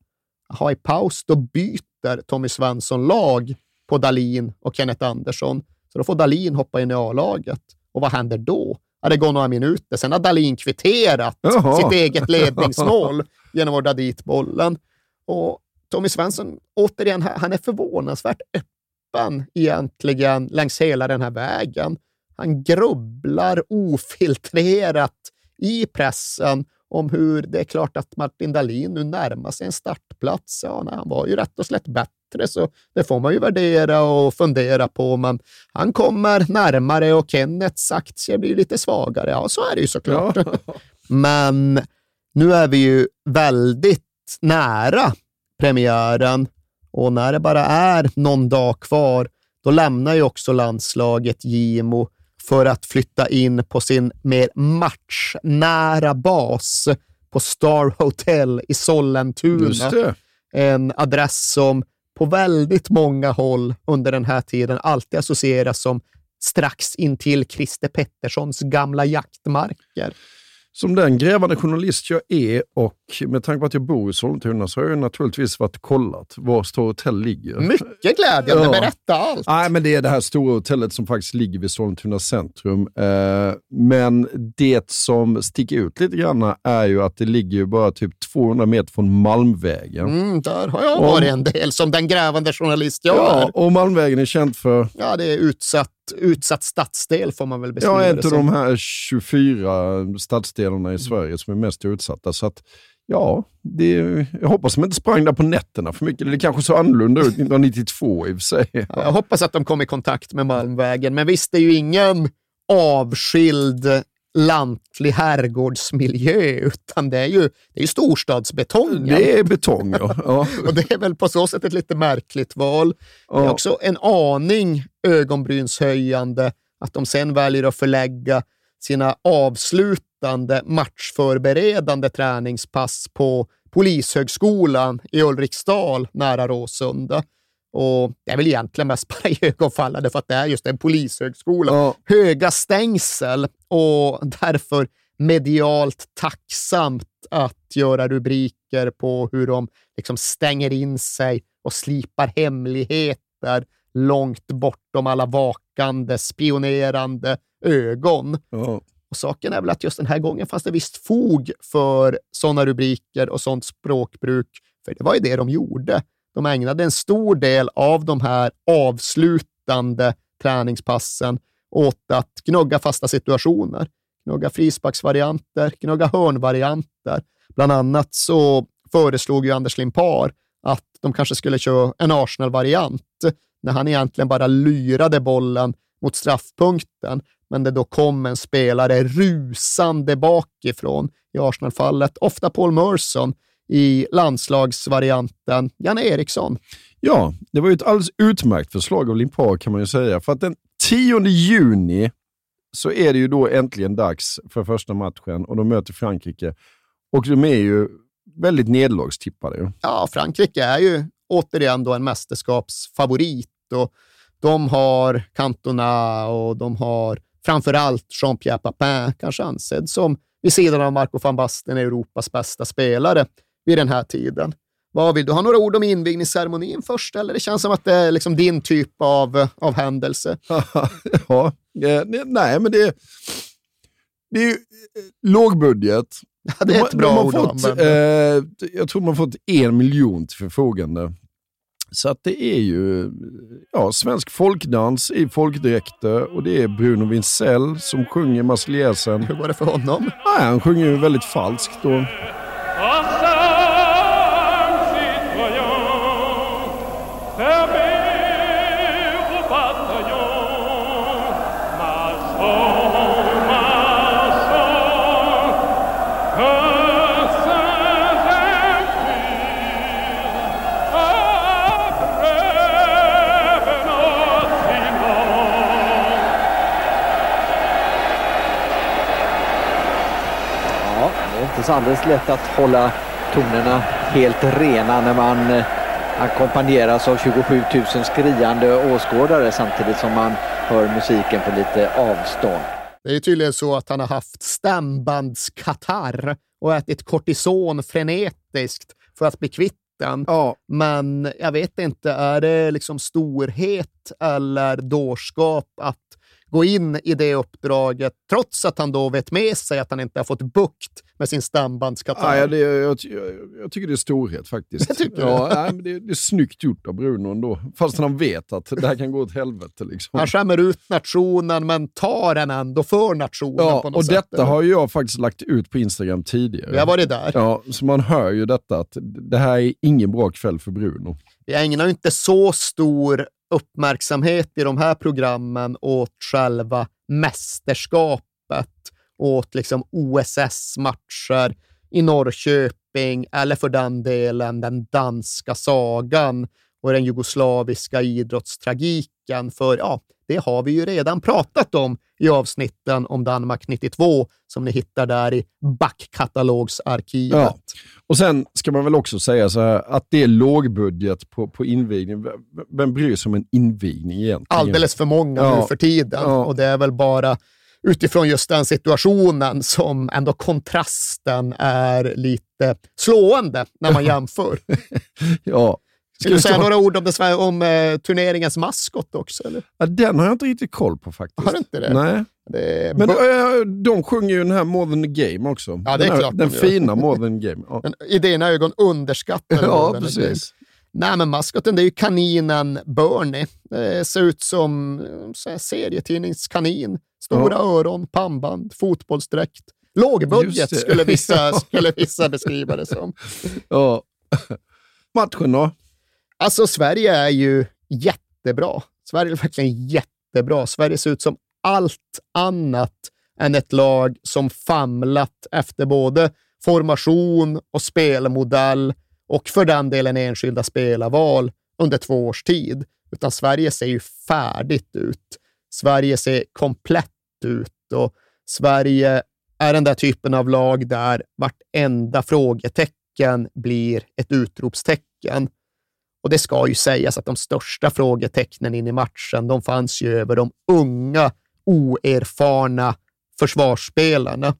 Jaha, i paus då byter Tommy Svensson lag på Dahlin och Kenneth Andersson. Så då får Dahlin hoppa in i A-laget. Och vad händer då? Ja, det går några minuter. Sen har Dahlin kvitterat Jaha. sitt eget ledningsmål genom att dra dit bollen. Och Tommy Svensson, återigen, han är förvånansvärt öppen egentligen längs hela den här vägen. Han grubblar ofiltrerat i pressen om hur det är klart att Martin Dahlin nu närmar sig en startplats. Ja, nej, han var ju rätt och slätt bättre, så det får man ju värdera och fundera på. Men han kommer närmare och Kennets aktier blir lite svagare. Ja, så är det ju såklart. Ja. [laughs] Men nu är vi ju väldigt nära premiären och när det bara är någon dag kvar, då lämnar ju också landslaget Gimo för att flytta in på sin mer matchnära bas på Star Hotel i Sollentuna. En adress som på väldigt många håll under den här tiden alltid associeras som strax intill Christer Petterssons gamla jaktmarker. Som den grävande journalist jag är och med tanke på att jag bor i Sollentuna så har jag naturligtvis varit kollat var Star Hotel ligger. Mycket glädjande, Ja. berätta allt. Nej, men det är det här stora hotellet som faktiskt ligger vid Sollentuna centrum. Eh, men det som sticker ut lite grann är ju att det ligger bara typ 200 meter från Malmvägen. Mm, där har jag varit en del, som den grävande journalist jag Ja, är. och Malmvägen är känd för Ja, det är utsatt, utsatt stadsdel får man väl beskriva ja, en det av som. de här 24 stadsdelarna i Sverige som är mest utsatta. Så att, ja, det, jag hoppas de inte sprang där på nätterna för mycket. Det kanske såg annorlunda ut 1992 i och för sig. Ja, Jag hoppas att de kom i kontakt med Malmvägen, men visst, det är ju ingen avskild lantlig herrgårdsmiljö, utan det är ju, det är ju storstadsbetongen. Det är betong, ja. ja. [laughs] Och det är väl på så sätt ett lite märkligt val. Det är Ja. också en aning ögonbrynshöjande att de sen väljer att förlägga sina avslutande matchförberedande träningspass på Polishögskolan i Ulriksdal nära Råsunda. Och det är väl egentligen mest bara iögonfallande för att det är just en polishögskola. Ja. Höga stängsel och därför medialt tacksamt att göra rubriker på hur de liksom stänger in sig och slipar hemligheter långt bortom alla vakande, spionerande ögon. Ja. Och saken är väl att just den här gången fanns det visst fog för sådana rubriker och sådant språkbruk, för det var ju det de gjorde. De ägnade en stor del av de här avslutande träningspassen åt att gnugga fasta situationer, gnugga frisparksvarianter, gnugga hörnvarianter. Bland annat så föreslog ju Anders Limpar att de kanske skulle köra en Arsenal-variant, när han egentligen bara lyrade bollen mot straffpunkten, men det då kom en spelare rusande bakifrån, i Arsenal-fallet, ofta Paul Merson, i landslagsvarianten Janne Eriksson. Ja, det var ju ett alldeles utmärkt förslag av Limpar kan man ju säga. För att den 10 juni så är det ju då äntligen dags för första matchen och de möter Frankrike. Och de är ju väldigt nederlagstippade. ju. Ja, Frankrike är ju återigen då en mästerskapsfavorit och de har Cantona och de har framför allt Jean-Pierre Papin, kanske ansedd som vid sidan av Marco van Basten Europas bästa spelare vid den här tiden. Vad vill du ha några ord om invigningsceremonin först, eller det känns som att det är liksom din typ av, av händelse? [laughs] ja, eh, ne- nej men det, det är ju eh, lågbudget. Ja, det är ett bra ord fått, eh, Jag tror man har fått en miljon till förfogande. Så att det är ju ja, svensk folkdans i folkdräkter och det är Bruno Winsell som sjunger Marseljäsen. Hur var det för honom? Nej, han sjunger ju väldigt falskt. Då. Ja, inte så alldeles lätt att hålla tonerna helt rena när man eh, ackompanjeras av 27 000 skriande åskådare samtidigt som man hör musiken på lite avstånd. Det är tydligen så att han har haft stämbandskatarr och ätit kortison frenetiskt för att bli kvitt den. Ja, Men jag vet inte, är det liksom storhet eller dårskap att gå in i det uppdraget trots att han då vet med sig att han inte har fått bukt med sin stämbandskatarr? nej, det, jag, jag, jag tycker det är storhet faktiskt. Jag tycker ja, nej, men det, det är snyggt gjort av Bruno ändå. Fast han vet att det här kan gå åt helvete. Liksom. Han skämmer ut nationen, men tar den ändå för nationen på Ja, något och sätt. detta har ju jag faktiskt lagt ut på Instagram tidigare. Vi har varit där. Ja, så man hör ju detta att det här är ingen bra kväll för Bruno. Vi ägnar ju inte så stor uppmärksamhet i de här programmen åt själva mästerskapet, åt liksom OSS-matcher i Norrköping eller för den delen den danska sagan och den jugoslaviska idrottstragiken. För ja, det har vi ju redan pratat om i avsnitten om Danmark 92 som ni hittar där i backkatalogsarkivet. Ja. Och sen ska man väl också säga så här att det är lågbudget på, på invigning. Vem- bryr sig om en invigning egentligen? alldeles för många Ja. nu för tiden. Ja. Och det är väl bara utifrån just den situationen som ändå kontrasten är lite slående när man [laughs] jämför. Ja. Ska du säga några ord om, det, om eh, turneringens maskot också? Eller? Ja, den har jag inte riktigt koll på faktiskt. Har du inte det? Nej. Det är Men äh, de sjunger ju den här More than game också. Ja, det är den här, klart de Den gör. fina More than game. Ja, men I dina ögon underskattade [laughs] ja precis. Nej, men maskoten det är ju kaninen Bernie. Det ser ut som eh, så serietidningskanin. Stora öron, pannband, fotbollsdräkt. Lågbudget skulle vissa, [laughs] skulle vissa beskriva det som. Ja. [laughs] Matchen då? Alltså, Sverige är ju jättebra. Sverige är verkligen jättebra. Sverige ser ut som allt annat än ett lag som famlat efter både formation och spelmodell och för den delen enskilda spelarval under två års tid. Utan Sverige ser ju färdigt ut. Sverige ser komplett ut och Sverige är den där typen av lag där vartenda frågetecken blir ett utropstecken. Och det ska ju sägas att de största frågetecknen in i matchen, de fanns ju över de unga, oerfarna försvarsspelarna.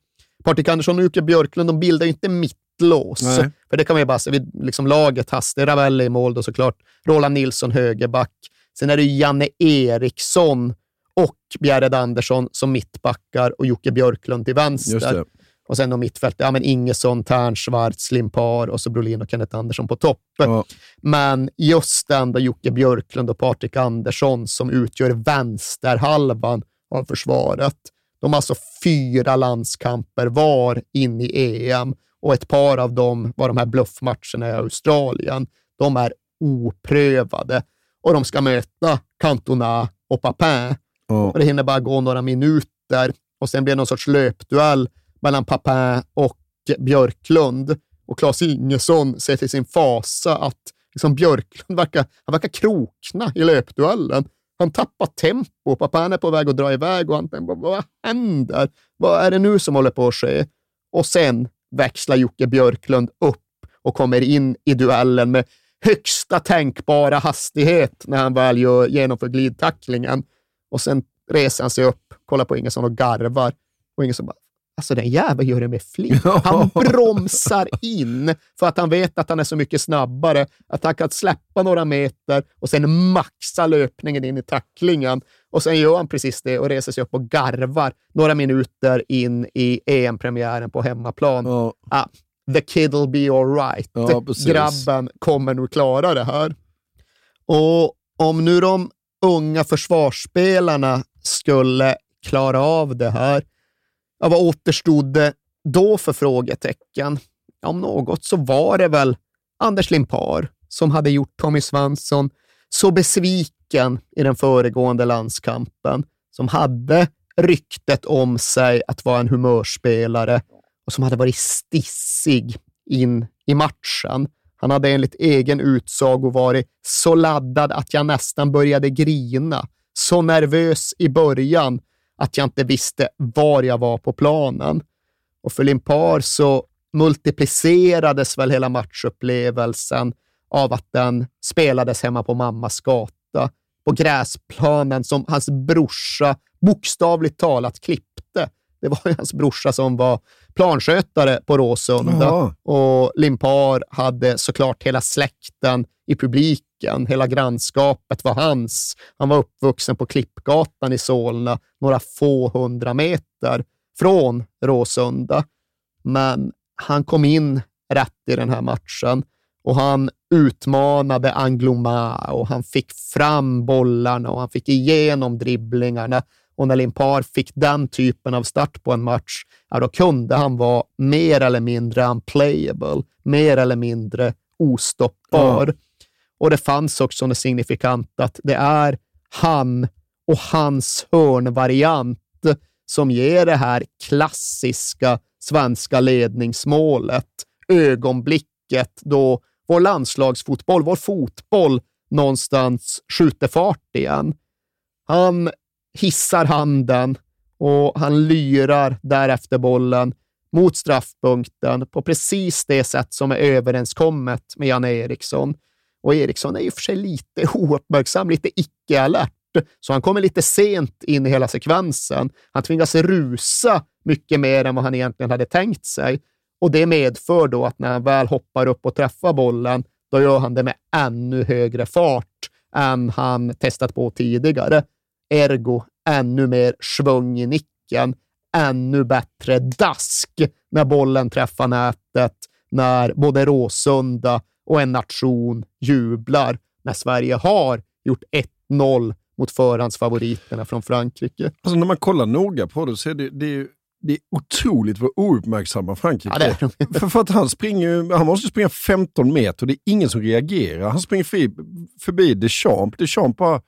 Patrik Andersson och Jocke Björklund, de bildar ju inte mittlås. Nej. För det kan man ju bara vid liksom laget Hasse Ravelli i mål då såklart, Roland Nilsson högerback. Sen är det Janne Eriksson och Bjärred Andersson som mittbackar och Jocke Björklund till vänster. Och sen då mittfält, ja men Ingesson, Tern, Schwarz, Limpar och så Brolin och Kenneth Andersson på topp. Ja. Men just den då Jocke Björklund och Patrik Andersson som utgör vänsterhalvan av försvaret. De har alltså fyra landskamper var in i EM och ett par av dem var de här bluffmatcherna i Australien. De är oprövade och de ska möta Cantona och Papin. Ja. Och det hinner bara gå några minuter och sen blir det någon sorts löpduell mellan Papin och Björklund. Och Claes Ingesson ser till sin fasa att liksom Björklund verkar, han verkar krokna i löpduellen. Han tappar tempo. Papin är på väg att dra iväg och han tänker, vad, vad händer? Vad är det nu som håller på att ske? Och sen växlar Jocke Björklund upp och kommer in i duellen med högsta tänkbara hastighet när han väl gör, genomför glidtacklingen. Och sen reser han sig upp, kollar på Ingesson och garvar. Och Ingesson bara, alltså den jäveln gör det med flit. [laughs] Han bromsar in för att han vet att han är så mycket snabbare att han kan släppa några meter och sen maxa löpningen in i tacklingen. Och sen gör han precis det och reser sig upp och garvar några minuter in i EM-premiären på hemmaplan. Ja. Ah, the kid'll be alright. Ja. Grabben kommer nog klara det här. Och om nu de unga försvarsspelarna skulle klara av det här, ja, vad återstod det då för frågetecken? Ja, Om något så var det väl Anders Limpar som hade gjort Tommy Svensson så besviken i den föregående landskampen, som hade ryktet om sig att vara en humörspelare och som hade varit stissig in i matchen. Han hade enligt egen utsago varit så laddad att jag nästan började grina. Så nervös i början att jag inte visste var jag var på planen. Och för Limpar så multiplicerades väl hela matchupplevelsen av att den spelades hemma på mammas gata, på gräsplanen som hans brorsa bokstavligt talat klippte. Det var ju hans brorsa som var planskötare på Råsunda Jaha. och Limpar hade såklart hela släkten i publiken. Hela grannskapet var hans. Han var uppvuxen på Klippgatan i Solna, några få hundra meter från Råsunda. Men han kom in rätt i den här matchen och han utmanade Angloma och han fick fram bollarna och han fick igenom dribblingarna. Och när Limpar fick den typen av start på en match, ja, då kunde han vara mer eller mindre unplayable, mer eller mindre ostoppbar. Och det fanns också något signifikant att det är han och hans hörnvariant som ger det här klassiska svenska ledningsmålet. Ögonblicket då vår landslagsfotboll, vår fotboll någonstans skjuter fart igen. Han hissar handen och han lyrar därefter bollen mot straffpunkten på precis det sätt som är överenskommet med Janne Eriksson. Och Eriksson är ju för sig lite [laughs] ouppmärksam, lite icke-alert, så han kommer lite sent in i hela sekvensen. Han tvingas rusa mycket mer än vad han egentligen hade tänkt sig. Och det medför då att när han väl hoppar upp och träffar bollen, då gör han det med ännu högre fart än han testat på tidigare. Ergo ännu mer svung i nicken, ännu bättre dask när bollen träffar nätet, när både Råsunda och en nation jublar när Sverige har gjort 1-0 mot förhandsfavoriterna från Frankrike. Alltså när man kollar noga på det så är det, det, är, ju- det är otroligt vad ouppmärksamma Frankrike Ja, är de. För, för att han springer han måste springa 15 meter och det är ingen som reagerar. Han springer förbi, förbi Deschamps. Deschamps bara,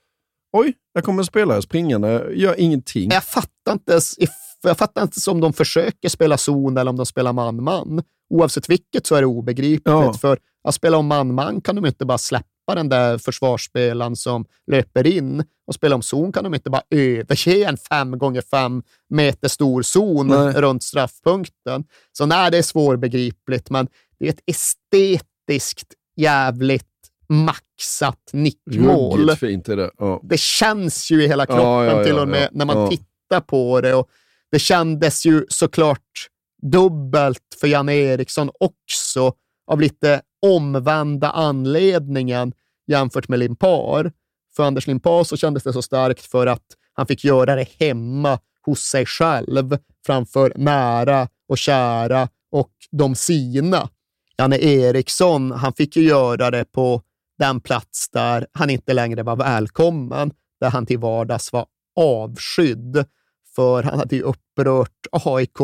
oj, där kommer en spelare springande, gör ingenting. Jag fattar inte ens jag fattar inte om de försöker spela zon eller om de spelar man-man. Oavsett vilket så är det obegripligt. Ja. För att spela om man-man kan de inte bara släppa den där försvarsspelaren som löper in. Och spela om zon kan de inte bara överge en fem gånger fem meter stor zon Nej. runt straffpunkten. Så nej, det är svårbegripligt, men det är ett estetiskt jävligt maxat nickmål. Ruggigt fint är det. Ja. Det känns ju i hela kroppen Ja, ja, till och med när man tittar på det. Och det kändes ju såklart dubbelt för Janne Eriksson också av lite omvända anledningen jämfört med Limpar. För Anders Limpar så kändes det så starkt för att han fick göra det hemma hos sig själv framför nära och kära och de sina. Janne Eriksson, han fick ju göra det på den plats där han inte längre var välkommen, där han till vardags var avskydd. För han hade ju upprört AIK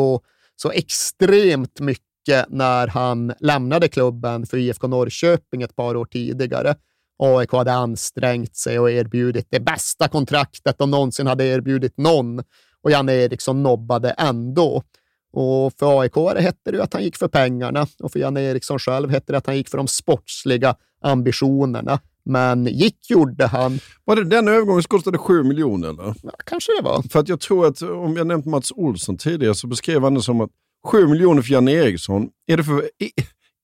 så extremt mycket när han lämnade klubben för IFK Norrköping ett par år tidigare. AIK hade ansträngt sig och erbjudit det bästa kontraktet de någonsin hade erbjudit någon och Janne Eriksson nobbade ändå. Och för AIK hette det ju att han gick för pengarna och för Janne Eriksson själv hette det att han gick för de sportsliga ambitionerna. Men gick gjorde han. Var det den övergången som kostade 7 miljoner? Eller? Ja, kanske det var. För att jag tror att, om jag nämnt Mats Olsson tidigare, så beskrev han det som att 7 miljoner för Janne Eriksson, är det för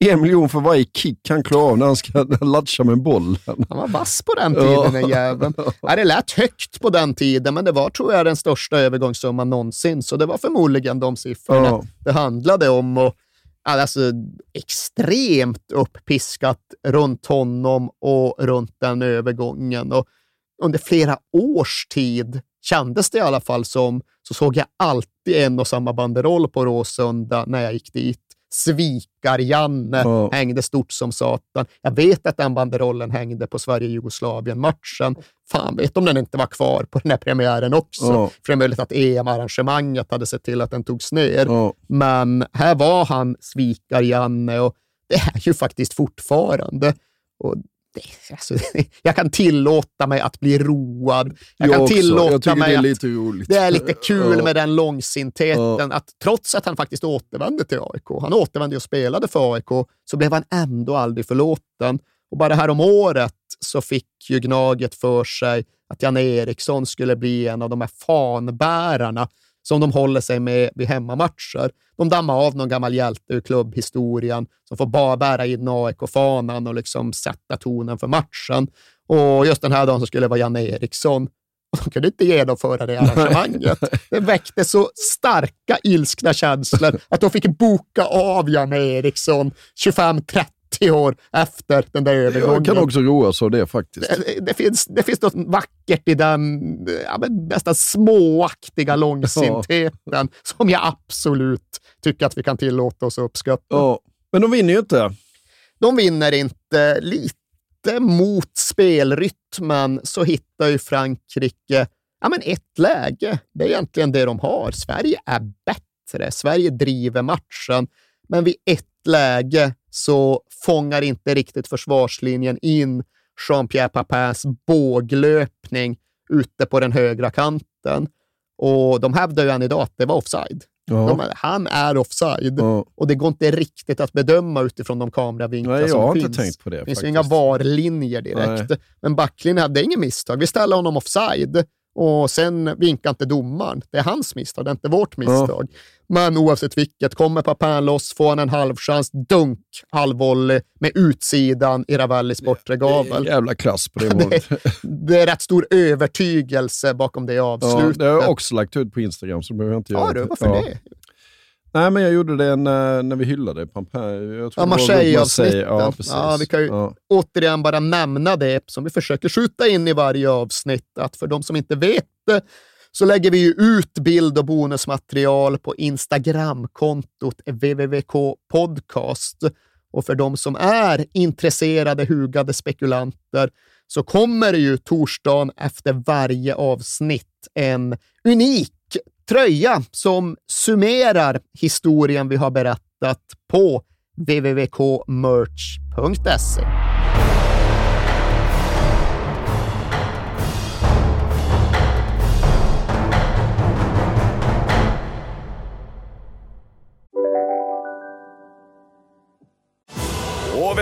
en miljon för varje kick han klarar av när han ska [laughs] latcha med bollen? Han var vass på den tiden, den jäveln. Ja, det lät högt på den tiden, men det var, tror jag, den största övergångssumman någonsin. Så det var förmodligen de siffrorna Ja. det handlade om. Och, alltså, extremt upppiskat runt honom och runt den övergången. Och under flera års tid kändes det i alla fall som, så såg jag alltid en och samma banderoll på Råsunda när jag gick dit. Svikar-Janne Ja. hängde stort som satan. Jag vet att den banderollen hängde på Sverige-Jugoslavien-matchen. Fan vet om den inte var kvar på den här premiären också. Ja. För det är möjligt att EM-arrangemanget hade sett till att den togs ner. Ja. Men här var han svikar-Janne och det är ju faktiskt fortfarande. Och [laughs] det, alltså, jag kan tillåta mig att bli road. Jag, kan också. tillåta jag mig det är att lite roligt. det är lite kul Ja. med den långsintheten, att trots att han faktiskt återvände till AIK, han återvände och spelade för AIK, så blev han ändå aldrig förlåten. Och bara här om året så fick ju Gnaget för sig att Janne Eriksson skulle bli en av de här fanbärarna som de håller sig med vid hemmamatcher. De dammar av någon gammal hjälte ur klubbhistorien som får bara bära in AIK-fanan och liksom sätta tonen för matchen. Och just den här dagen så skulle det vara Janne Eriksson. Och de kunde inte genomföra det arrangemanget. [laughs] Det väckte så starka ilskna känslor att de fick boka av Janne Eriksson 25-30 år efter den där övergången. Jag kan också roas av det faktiskt. Det, det, finns, det finns något vackert i den ja, nästan småaktiga långsintheten som jag absolut tycker att vi kan tillåta oss att uppskatta. Ja. Men de vinner ju inte. De vinner inte lite mot spelrytmen så hittar ju Frankrike ja, men ett läge. Det är egentligen det de har. Sverige är bättre. Sverige driver matchen, men vid ett läge så fångar inte riktigt försvarslinjen in Jean-Pierre Papins båglöpning ute på den högra kanten. Och de hävdar ju än idag att det var offside. Ja. De, han är offside Ja. och det går inte riktigt att bedöma utifrån de kameravinklar Nej, jag som har finns. inte tänkt på det Det finns ju inga VAR-linjer direkt. Men backlinjen hade inget misstag. Vi ställer honom offside och sen vinkar inte domaren. Det är hans misstag, det är inte vårt misstag. Men oavsett vilket, kommer Papin loss, får han en halvchans, dunk, halvvolley med utsidan i Ravellis bortre gavel. Jävla klass på det [laughs] målet. Det är rätt stor övertygelse bakom det Ja, avslutet. det har jag också lagt ut på Instagram, så det behöver jag inte Ja, göra. du, varför Ja. det? Nej, men jag gjorde det när, när vi hyllade Pampin. Jag tror Ja, Marseille-avsnitten. Ja, precis. Ja, vi kan ju Ja. återigen bara nämna det som vi försöker skjuta in i varje avsnitt, att för de som inte vet det så lägger vi ju ut bild och bonusmaterial på Instagramkontot www.k podcast. Och för de som är intresserade, hugade spekulanter så kommer det ju torsdagen efter varje avsnitt en unik tröja som summerar historien vi har berättat på www.merch.se.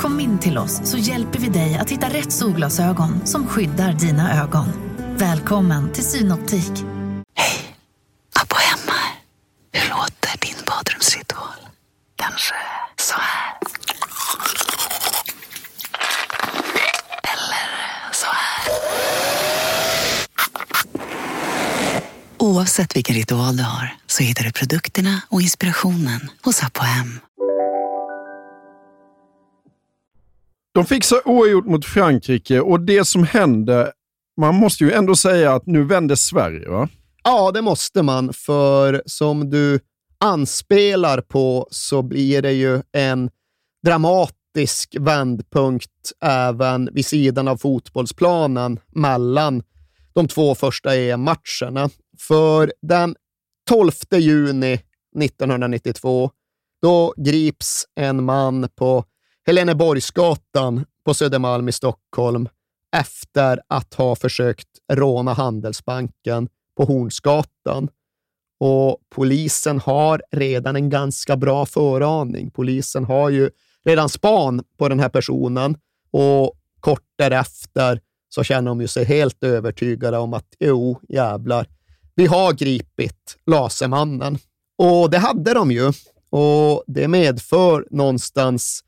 Kom in till oss så hjälper vi dig att hitta rätt solglasögon som skyddar dina ögon. Välkommen till Synoptik. Hej! Abba hemma Hur låter din badrumsritual? Kanske så här? Eller så här? Oavsett vilken ritual du har så hittar du produkterna och inspirationen hos Apohem. De fixar oavgjort mot Frankrike och det som hände, man måste ju ändå säga att nu vänder Sverige va? Ja, det måste man, för som du anspelar på så blir det ju en dramatisk vändpunkt även vid sidan av fotbollsplanen mellan de två första EM-matcherna. För den 12 juni 1992, då grips en man på Heleneborgsgatan på Södermalm i Stockholm efter att ha försökt råna Handelsbanken på Hornsgatan. Och polisen har redan en ganska bra föraning. Polisen har ju redan span på den här personen och kort därefter så känner de ju sig helt övertygade om att jo, jävlar, vi har gripit Lasermannen. Och det hade de ju. Och det medför någonstans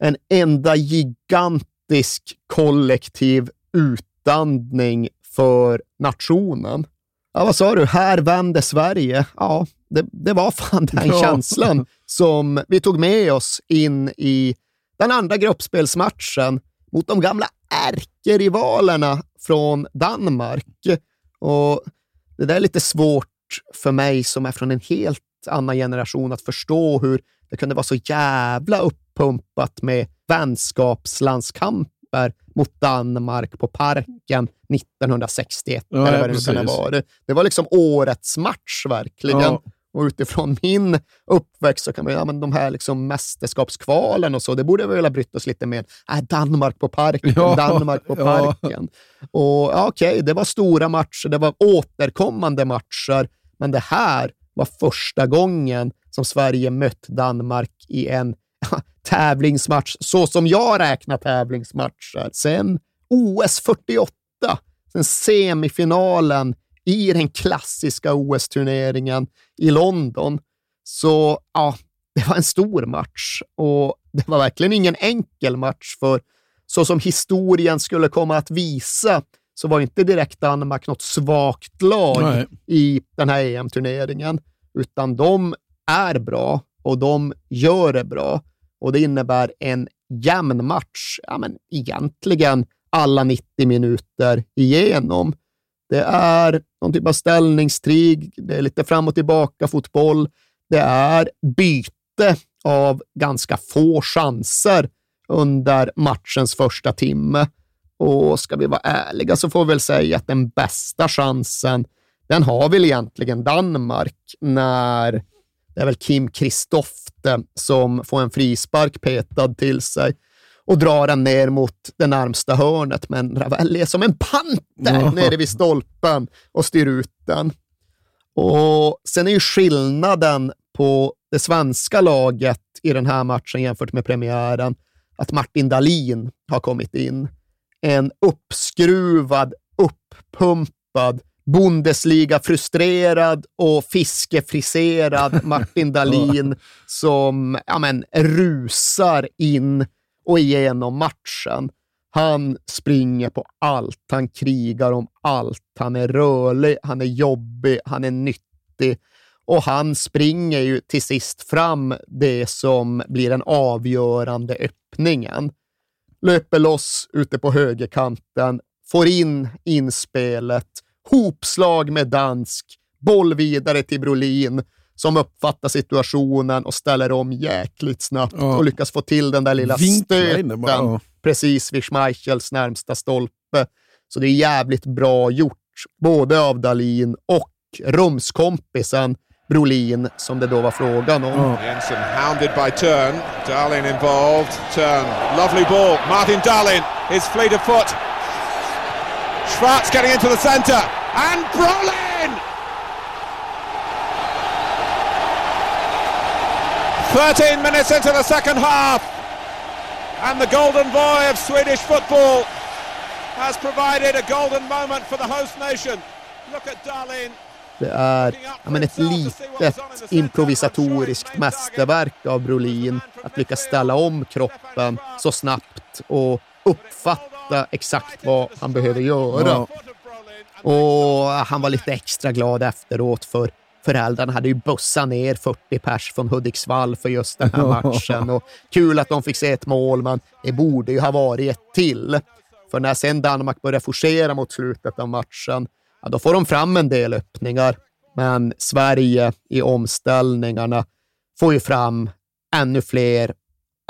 en enda gigantisk kollektiv utandning för nationen. Ja, vad sa du? Här vände Sverige. Ja, det, det var fan den [laughs] Ja. känslan som vi tog med oss in i den andra gruppspelsmatchen mot de gamla ärkerivalerna från Danmark. Och det där är lite svårt för mig som är från en helt annan generation att förstå hur det kunde vara så jävla uppumpat med vänskapslandskamper mot Danmark på Parken 1961. Ja, eller vad det vara. Det, det var liksom årets match verkligen. Ja. Och utifrån [laughs] min uppväxt så kan man ja men de här liksom mästerskapskvalen och så, det borde vi väl ha brytt oss lite med. Äh, Danmark på Parken, Ja, Danmark på ja. Parken. Och ja, okej, det var stora matcher, det var återkommande matcher, men det här var första gången som Sverige mött Danmark i en [laughs] tävlingsmatch, så som jag räknar tävlingsmatcher. Sen OS 48, sen semifinalen i den klassiska OS-turneringen i London. Så ja, det var en stor match och det var verkligen ingen enkel match, för så som historien skulle komma att visa så var inte direkt Danmark något svagt lag Nej. i den här EM-turneringen, utan de är bra och de gör det bra. Och det innebär en jämn match, ja, men egentligen alla 90 minuter igenom. Det är någon typ av ställningstrig, det är lite fram och tillbaka fotboll, det är byte av ganska få chanser under matchens första timme. Och ska vi vara ärliga så får vi väl säga att den bästa chansen, den har väl egentligen Danmark när det är väl Kim Kristofte som får en frispark petad till sig och drar den ner mot det närmsta hörnet, men Ravelli är som en panter Ja. nere vid stolpen och styr ut den. Och Sen är ju skillnaden på det svenska laget i den här matchen jämfört med premiären att Martin Dahlin har kommit in. En uppskruvad, uppumpad, Bundesliga-frustrerad och fiskefriserad [laughs] Martin Dahlin som ja, men, rusar in och igenom matchen. Han springer på allt, han krigar om allt, han är rörlig, han är jobbig, han är nyttig och han springer ju till sist fram det som blir den avgörande öppningen. Löper loss ute på högerkanten, får in inspelet, hopslag med dansk, boll vidare till Brolin som uppfattar situationen och ställer om jäkligt snabbt Ja. och lyckas få till den där lilla stöten bara, ja. precis vid Schmeichels närmsta stolpe. Så det är jävligt bra gjort, både av Dalin och rumskompisen Brolin, som det då var frågan om. Jensen hounded by Turn. Darlin involved. Turn. Lovely ball. Martin Darlin is fleet of foot. Schwartz getting into the centre. And Brolin! 13 minutes into the second half. And the golden boy of Swedish football has provided a golden moment for the host nation. Look at Darlene. Det är ja, men ett litet improvisatoriskt mästerverk av Brolin att lyckas ställa om kroppen så snabbt och uppfatta exakt vad han behöver göra. Ja. Och han var lite extra glad efteråt för föräldrarna hade ju bussat ner 40 pers från Hudiksvall för just den här matchen. Och kul att de fick se ett mål, men det borde ju ha varit ett till. För när sen Danmark börjar forcera mot slutet av matchen, ja, då får de fram en del öppningar. Men Sverige i omställningarna får ju fram ännu fler,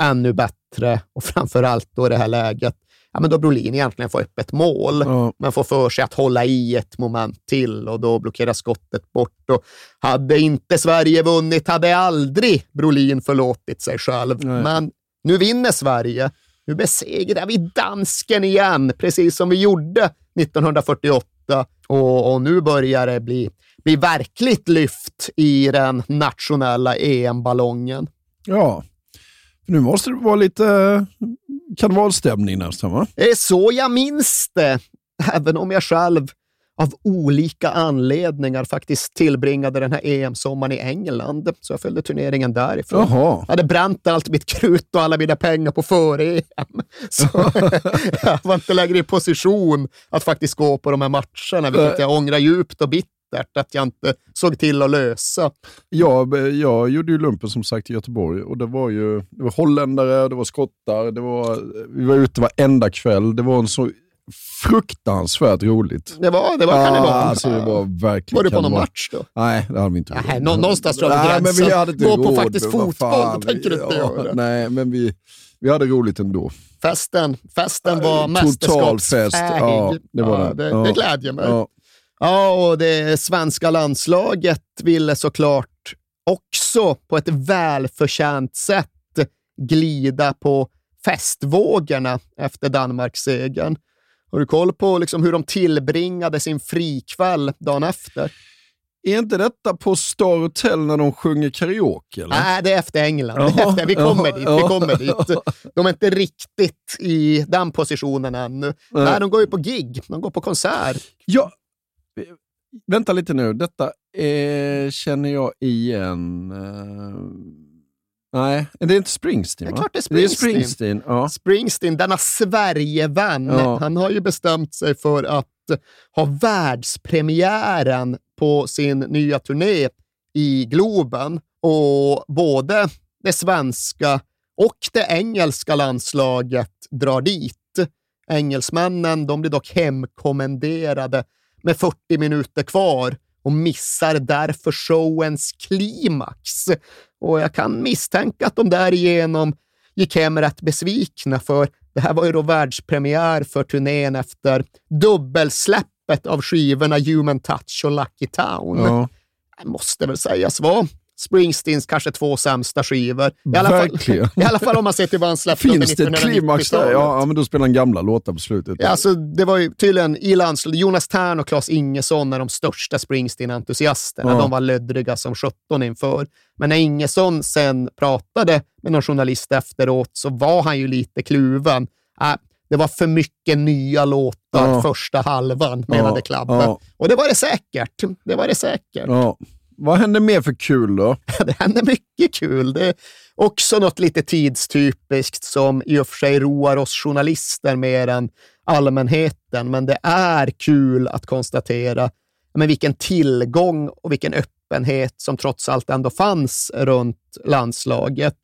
ännu bättre och framför allt då det här läget, ja, men då Brolin egentligen får öppet mål, Ja. men får för sig att hålla i ett moment till och då blockeras skottet bort. Och hade inte Sverige vunnit hade aldrig Brolin förlåtit sig själv. Nej. Men nu vinner Sverige. Nu besegrar vi dansken igen, precis som vi gjorde 1948. Och, och nu börjar det bli, bli verkligt lyft i den nationella EM-ballongen. Ja. Nu måste det vara lite karnevalstämning nästan va? Det är så jag minns det, även om jag själv av olika anledningar faktiskt tillbringade den här EM-sommaren i England. Så jag följde turneringen därifrån. Jaha. Jag hade bränt allt mitt krut och alla mina pengar på före-EM. Så [laughs] jag var inte längre i position att faktiskt gå på de här matcherna, vilket jag ångrar djupt och bittert att jag inte såg till att lösa. Jag, jag gjorde ju lumpen som sagt i Göteborg och det var ju det var holländare, det var skottar, det var, vi var ute varenda kväll. Det var en så fruktansvärt roligt. Det var, det var kanon. alltså, det var verkligen Var du på någon match då? Nej, det hade vi inte Nej, nå- någonstans drar vi Nej, men gränsen. vi inte Gå på råd, faktiskt vad fotboll, fan. det tänker du inte Ja, göra. Nej, men vi, vi hade roligt ändå. Festen, festen var Total mästerskapsfähig. fest. Ja, det var det. det, Ja. det glädjer mig. Ja. Ja, och det svenska landslaget ville såklart också på ett välförtjänt sätt glida på festvågorna efter Danmarkssegern. Har du koll på liksom hur de tillbringade sin frikväll dagen efter? Är inte detta på Star Hotel när de sjunger karaoke? Eller? Nej, det är efter England. Det är efter. Vi kommer ja, dit. ja. Vi kommer [laughs] dit. De är inte riktigt i den positionen ännu. Nej, de går ju på gig. De går på konsert. Ja, vänta lite nu. Detta eh, känner jag igen. Eh, nej, det är inte Springsteen Det är va? klart det är Det är Springsteen. Springsteen. Ja. Springsteen, denna Sverigevän, Ja. han har ju bestämt sig för att ha världspremiären på sin nya turné i Globen. Och både det svenska och det engelska landslaget drar dit. Engelsmännen de blir dock hemkommenderade med 40 minuter kvar och missar därför showens klimax. Och jag kan misstänka att de därigenom gick hem rätt besvikna, för det här var ju då världspremiär för turnén efter dubbelsläppet av skivorna Human Touch och Lucky Town. Ja. Det måste väl sägas vara Springsteens kanske två sämsta skivor. I alla, fall. [laughs] I alla fall om man ser till vad han släppte Finns det ett klimax där? 1990-talet. Ja, ja, men då spelar han gamla låtar på slutet. Ja, alltså, det var ju tydligen i landslaget, Jonas Tern och Claes Ingesson är de största Springsteen-entusiasterna. Ja. De var löddriga som 17 inför. Men när Ingesson sen pratade med någon journalist efteråt så var han ju lite kluven. Äh, det var för mycket nya låtar Ja. första halvan, menade Ja, Klabbe. ja. Och det var det säkert. Det var det säkert. Vad händer mer för kul då? [laughs] det händer mycket kul. Det är också något lite tidstypiskt som i och för sig roar oss journalister mer än allmänheten. Men det är kul att konstatera men vilken tillgång och vilken öppenhet som trots allt ändå fanns runt landslaget.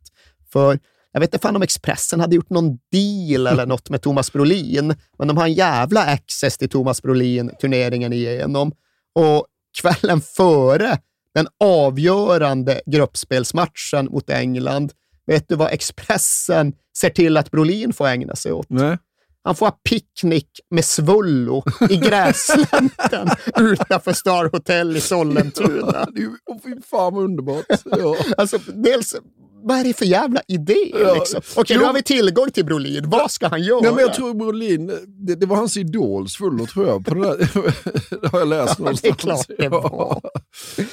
För jag vet inte fan om Expressen hade gjort någon deal eller något med Thomas Brolin, men de har en jävla access till Thomas Brolin turneringen igenom. Och kvällen före den avgörande gruppspelsmatchen mot England, vet du vad Expressen ser till att Brolin får ägna sig åt? Nej. Han får ha picknick med Svullo i grässlänten [laughs] utanför Star Hotel i Sollentuna. Åh, fy fan vad underbart. Ja. Alltså, dels vad är det för jävla idé? Ja. Liksom? Okej, nu Jo. har vi tillgång till Brolin. Vad ska han göra? Ja, men jag tror Brolin, det, det var hans idol Svullo tror jag. På det, där, [laughs] det har jag läst Ja, någonstans. det är klart det var. Ja.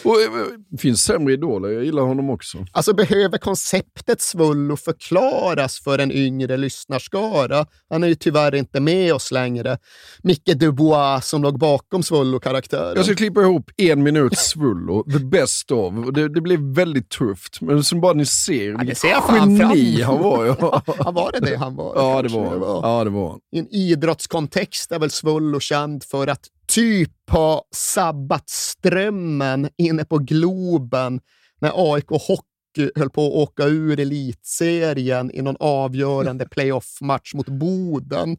Och, eh, det finns sämre idoler, jag gillar honom också. Alltså behöver konceptet Svullo förklaras för en yngre lyssnarskara? Han är ju tyvärr inte med oss längre. Micke Dubois som låg bakom Svullo-karaktären. Jag ska klippa ihop en minut Svullo, the best of. Det, det blir väldigt tufft, men som bara ni ser, det vilket ser jag geni han var. Ja, [laughs] Ja, var det det han var? ja det var han. Ja, det var han. I en idrottskontext är väl Svullo känd för att typ ha sabbat strömmen inne på Globen när AIK Hockey höll på att åka ur elitserien i någon avgörande playoff-match mot Boden.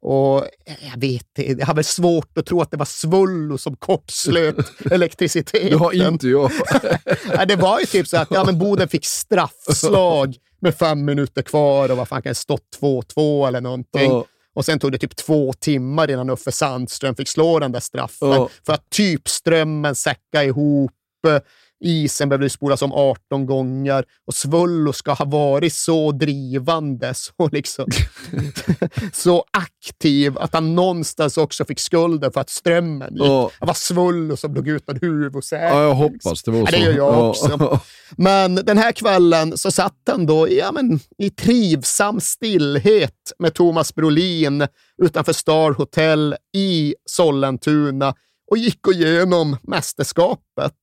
Och jag vet jag har väl svårt att tro att det var Svullo som kortslöt [laughs] elektriciteten. Det har inte jag. [laughs] Det var ju typ så att ja, men Boden fick straffslag med fem minuter kvar och vad fan kan det stått 2-2 eller någonting. Och sen tog det typ två timmar innan Uffe Sandström fick slå den där straffen. Ja. För att typ strömmen säcka ihop, eh, isen behövde spolas om 18 gånger och Svullo ska ha varit så drivande, [laughs] så, liksom, [laughs] så aktiv att han någonstans också fick skulden för att strömmen gick. Ja. Det var Svullo som låg utan huvudsäte. Ja, jag hoppas det var Ja, så. det gör jag Ja. också. Men den här kvällen så satt han då ja, men, i trivsam stillhet med Thomas Brolin utanför Star Hotel i Sollentuna och gick igenom mästerskapet.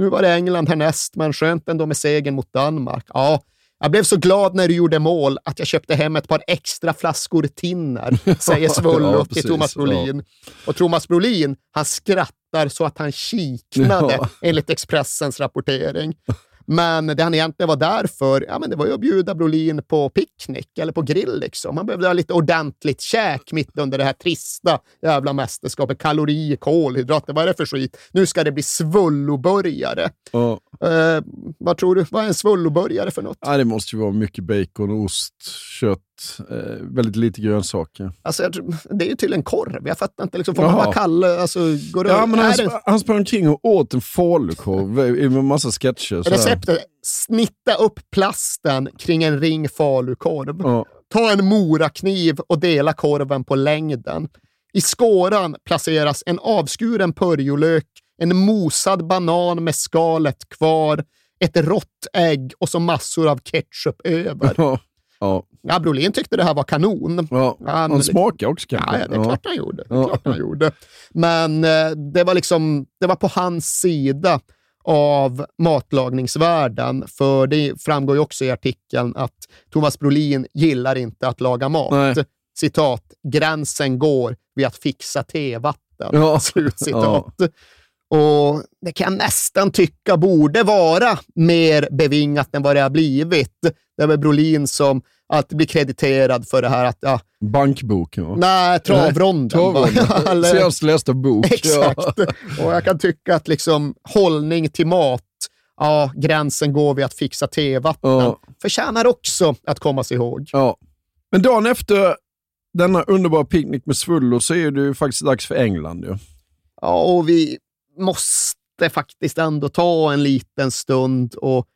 Nu var det England härnäst, men skönt ändå med segern mot Danmark. Ja, jag blev så glad när du gjorde mål att jag köpte hem ett par extra flaskor tinner, [laughs] säger Svullo Ja, till. Thomas Brolin. Och Thomas Brolin, han skrattar så att han kiknade, Ja. enligt Expressens rapportering. [laughs] Men det han egentligen var där för, ja, men det var ju att bjuda Brolin på picknick eller på grill. Liksom. Han behövde ha lite ordentligt käk mitt under det här trista jävla mästerskapet. Kalorier, kolhydrater, vad är det för skit? Nu ska det bli svulloburgare. Ja. Eh, vad tror du? Vad är en svulloburgare för något? Ja, det måste ju vara mycket bacon, ost, kött, eh, väldigt lite grönsaker. Alltså, det är ju tydligen korv. Jag fattar inte. Liksom, får man bara kalla... Alltså, går det, Ja, men han, det, han sprang omkring och åt en falukorv i med massa sketcher. sådär. receptet snitta upp plasten kring en ring falukorv. Ja. Ta en morakniv och dela korven på längden. I skåran placeras en avskuren purjolök, en mosad banan med skalet kvar, ett rått ägg och så massor av ketchup över. Ja. Ja. Ja, Brolin tyckte det här var kanon. Ja. Han- Han smakar också kanske. Ja, ja, det är klart han gjorde. Det är Ja. klart han gjorde. Men eh, det var liksom, det var på hans sida av matlagningsvärlden. För det framgår ju också i artikeln att Thomas Brolin gillar inte att laga mat. Nej. Citat, gränsen går vid att fixa tevatten. Ja. [laughs] Slutcitat. Och det kan jag nästan tycka borde vara mer bevingat än vad det har blivit. Det är väl Brolin som alltid blir krediterad för det här att ja, Bankboken va? Nej, travronden. Travronden. [laughs] Senast lästa bok. Exakt. Ja. Och jag kan tycka att liksom hållning till mat, ja, gränsen går vid att fixa tevatten. Ja. Förtjänar också att kommas ihåg. Ja. Men dagen efter denna underbara picknick med Svullo så är det ju faktiskt dags för England. Ju. Ja, och vi måste faktiskt ändå ta en liten stund och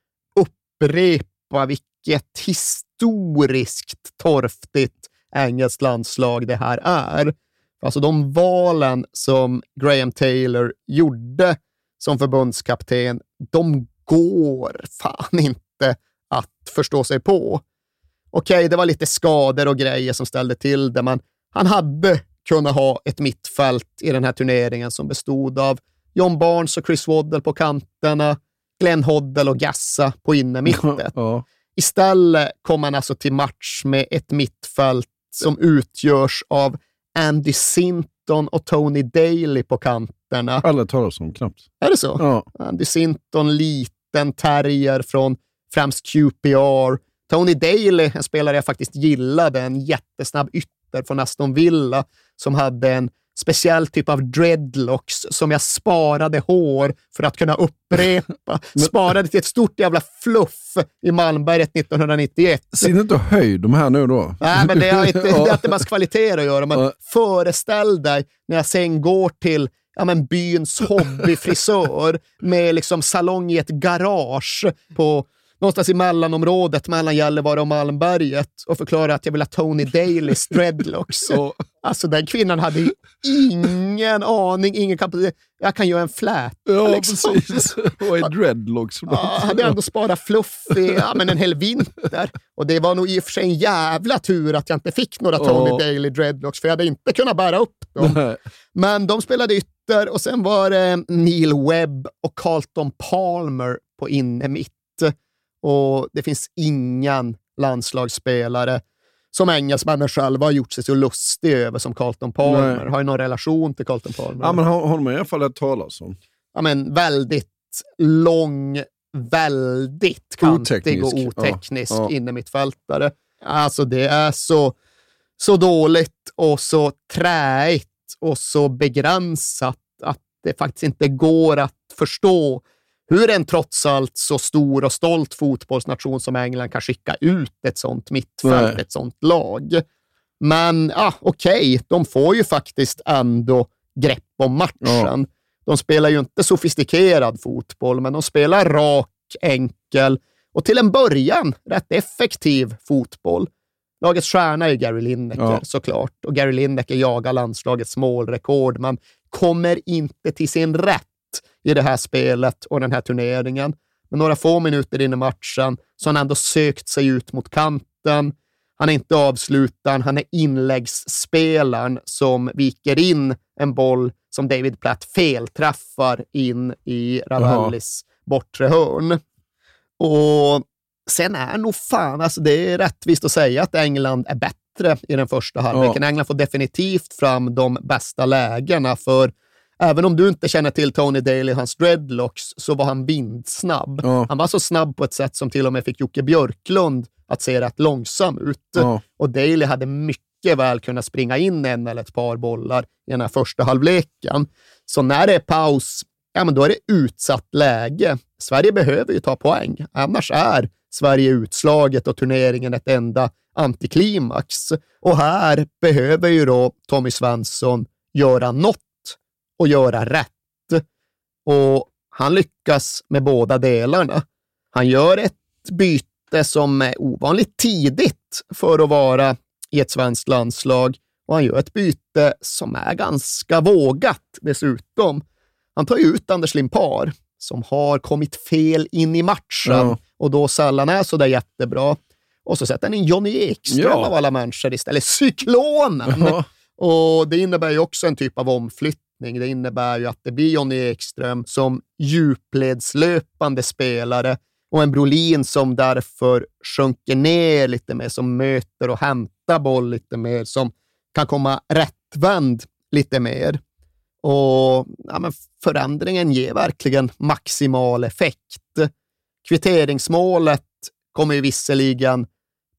upprepa vilket historiskt torftigt engelskt landslag det här är. Alltså de valen som Graham Taylor gjorde som förbundskapten, de går fan inte att förstå sig på. Okej, det var lite skador och grejer som ställde till det, men han hade kunnat ha ett mittfält i den här turneringen som bestod av John Barnes och Chris Waddle på kanterna, Glenn Hoddle och Gassa på innermittet. [laughs] Ja. Istället kom han alltså till match med ett mittfält som utgörs av Andy Sinton och Tony Daly på kanterna. Alla talas om knappt. Är det så? Ja. Andy Sinton, liten terrier från främst QPR. Tony Daly, en spelare jag faktiskt gillade, en jättesnabb ytter från Aston Villa som hade en speciell typ av dreadlocks som jag sparade hår för att kunna upprepa. [laughs] Sparade till ett stort jävla fluff i Malmberget 1991. Sitt inte och höj de här nu då. Nej, men det har inte, [laughs] det har inte med kvaliteter att göra. Men Ja. föreställ dig när jag sen går till ja, men byns [laughs] hobbyfrisör med liksom salong i ett garage på någonstans i mellanområdet mellan Gällivare och Malmberget och förklarade att jag vill ha Tony Dalys dreadlocks. [laughs] Alltså den kvinnan hade ju ingen aning, ingen kapacitet. Jag kan göra en flät. Ja, liksom. precis. [laughs] Vad är dreadlocks? Ja, hade ändå sparat fluff i ja, men en hel vinter. Och det var nog i och för sig en jävla tur att jag inte fick några Tony Ja. Daly dreadlocks, för jag hade inte kunnat bära upp dem. Nej. Men de spelade ytter och sen var det Neil Webb och Carlton Palmer på inne mitt. Och det finns ingen landslagsspelare som engelsmännen själva har gjort sig så lustig över som Carlton Palmer. Nej. Har du någon relation till Carlton Palmer? Ja, men har, har man i alla fall hört talas om. ja, men väldigt lång, väldigt kantig och Oteknisk. oteknisk Ja, ja. innermittfältare. Alltså det är så, så dåligt och så träigt och så begränsat att det faktiskt inte går att förstå hur en trots allt så stor och stolt fotbollsnation som England kan skicka ut ett sånt mittfält, Nej. ett sånt lag. Men ah, okej, de får ju faktiskt ändå grepp om matchen. De spelar ju inte sofistikerad fotboll, men de spelar rak, enkel och till en början rätt effektiv fotboll. Lagets stjärna är Gary Lineker Ja. såklart och Gary Lineker jagar landslagets målrekord, men kommer inte till sin rätt i det här spelet och den här turneringen. Men några få minuter in i matchen så har han ändå sökt sig ut mot kanten. Han är inte avslutaren, han är inläggsspelaren som viker in en boll som David Platt felträffar in i Ravellis bortre hörn. Och sen är nog fan, alltså det är rättvist att säga att England är bättre i den första halvleken. England får definitivt fram de bästa lägena, för även om du inte känner till Tony Daly och hans dreadlocks, så var han vindsnabb. Ja. Han var så snabb på ett sätt som till och med fick Jocke Björklund att se rätt långsam ut. Ja. Och Daly hade mycket väl kunnat springa in en eller ett par bollar i den här första halvleken. Så när det är paus, ja men då är det utsatt läge. Sverige behöver ju ta poäng, annars är Sverige utslaget och turneringen ett enda antiklimax. Och här behöver ju då Tommy Svensson göra något och göra rätt. Och han lyckas med båda delarna. Han gör ett byte som är ovanligt tidigt för att vara i ett svenskt landslag och han gör ett byte som är ganska vågat dessutom. Han tar ju ut Anders Limpar som har kommit fel in i matchen Ja. och då sällan är så där jättebra. Och så sätter han in Johnny Ekström Ja. av alla människor istället. Cyklonen! Ja. Och Det innebär ju också en typ av riktning. Det innebär ju att det blir Johnny Ekström som djupledslöpande spelare och en Brolin som därför sjunker ner lite mer, som möter och hämtar boll lite mer, som kan komma rättvänd lite mer. Och ja, men Förändringen ger verkligen maximal effekt. Kvitteringsmålet kommer ju visserligen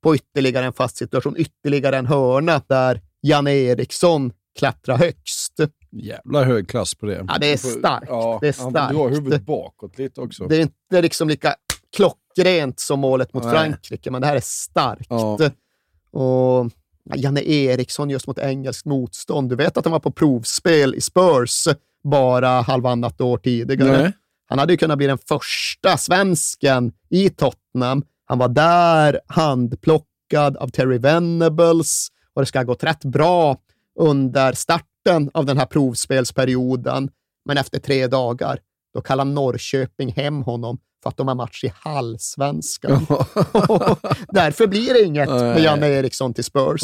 på ytterligare en fast situation, ytterligare en hörna där Janne Eriksson klättrar högst. Jävla hög klass på det. Ja, det är starkt. Ja, Det är Han drar starkt. huvudet bakåt lite också. Det är inte liksom lika klockrent som målet mot Nej. Frankrike, men det här är starkt. Ja. Och ja, Janne Eriksson just mot engelskt motstånd. Du vet att han var på provspel i Spurs bara halvannat år tidigare. Nej. Han hade ju kunnat bli den första svensken i Tottenham. Han var där handplockad av Terry Venables och det ska ha gått rätt bra under starten av den här provspelsperioden. Men efter tre dagar, då kallar Norrköping hem honom för att de har match i halvsvenskan. [laughs] Därför blir det inget med. Janne Eriksson till Spurs.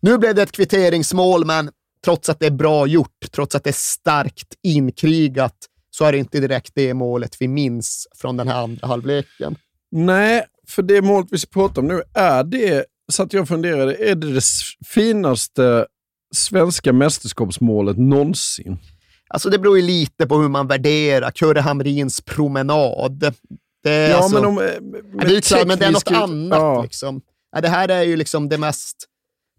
Nu blev det ett kvitteringsmål, men trots att det är bra gjort, trots att det är starkt inkrigat, så är det inte direkt det målet vi minns från den här andra halvleken. Nej, för det målet vi ska prata om nu, är det, så att jag funderade, är det det finaste svenska mästerskapsmålet någonsin? Alltså det beror ju lite på hur man värderar Kurre Hamrins promenad. Det är, Ja, alltså, men om... eh, ja, det är men det är något annat. Ja. Liksom. Det här är ju liksom det mest,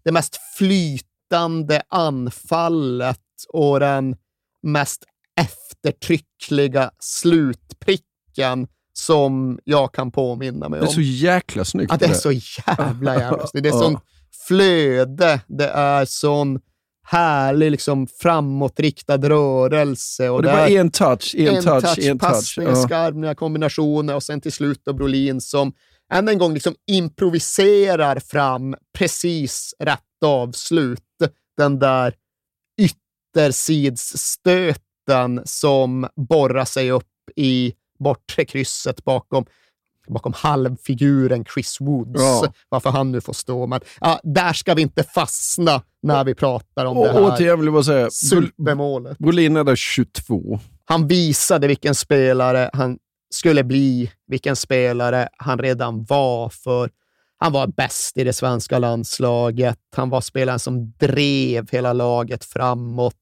det mest flytande anfallet och den mest eftertryckliga slutpricken som jag kan påminna mig Det om. är så jäkla snyggt. Ja, det är så jävla jävla snyggt. Det är [laughs] sån flöde, det är sån härlig liksom, framåtriktad rörelse. Och, Och det var en touch, en, en touch, touch, en touch. passningar, Ja. kombinationer och sen till slut då Brolin som än en gång liksom improviserar fram precis rätt avslut. Den där yttersidsstöten som borrar sig upp i bortre krysset bakom bakom halvfiguren Chris Woods, Ja. varför han nu får stå. Men ja, där ska vi inte fastna när vi pratar om det Och här återigen vill jag bara säga, supermålet. Brolin är där 22. Han visade vilken spelare han skulle bli, vilken spelare han redan var. för Han var bäst i det svenska landslaget. Han var spelaren som drev hela laget framåt.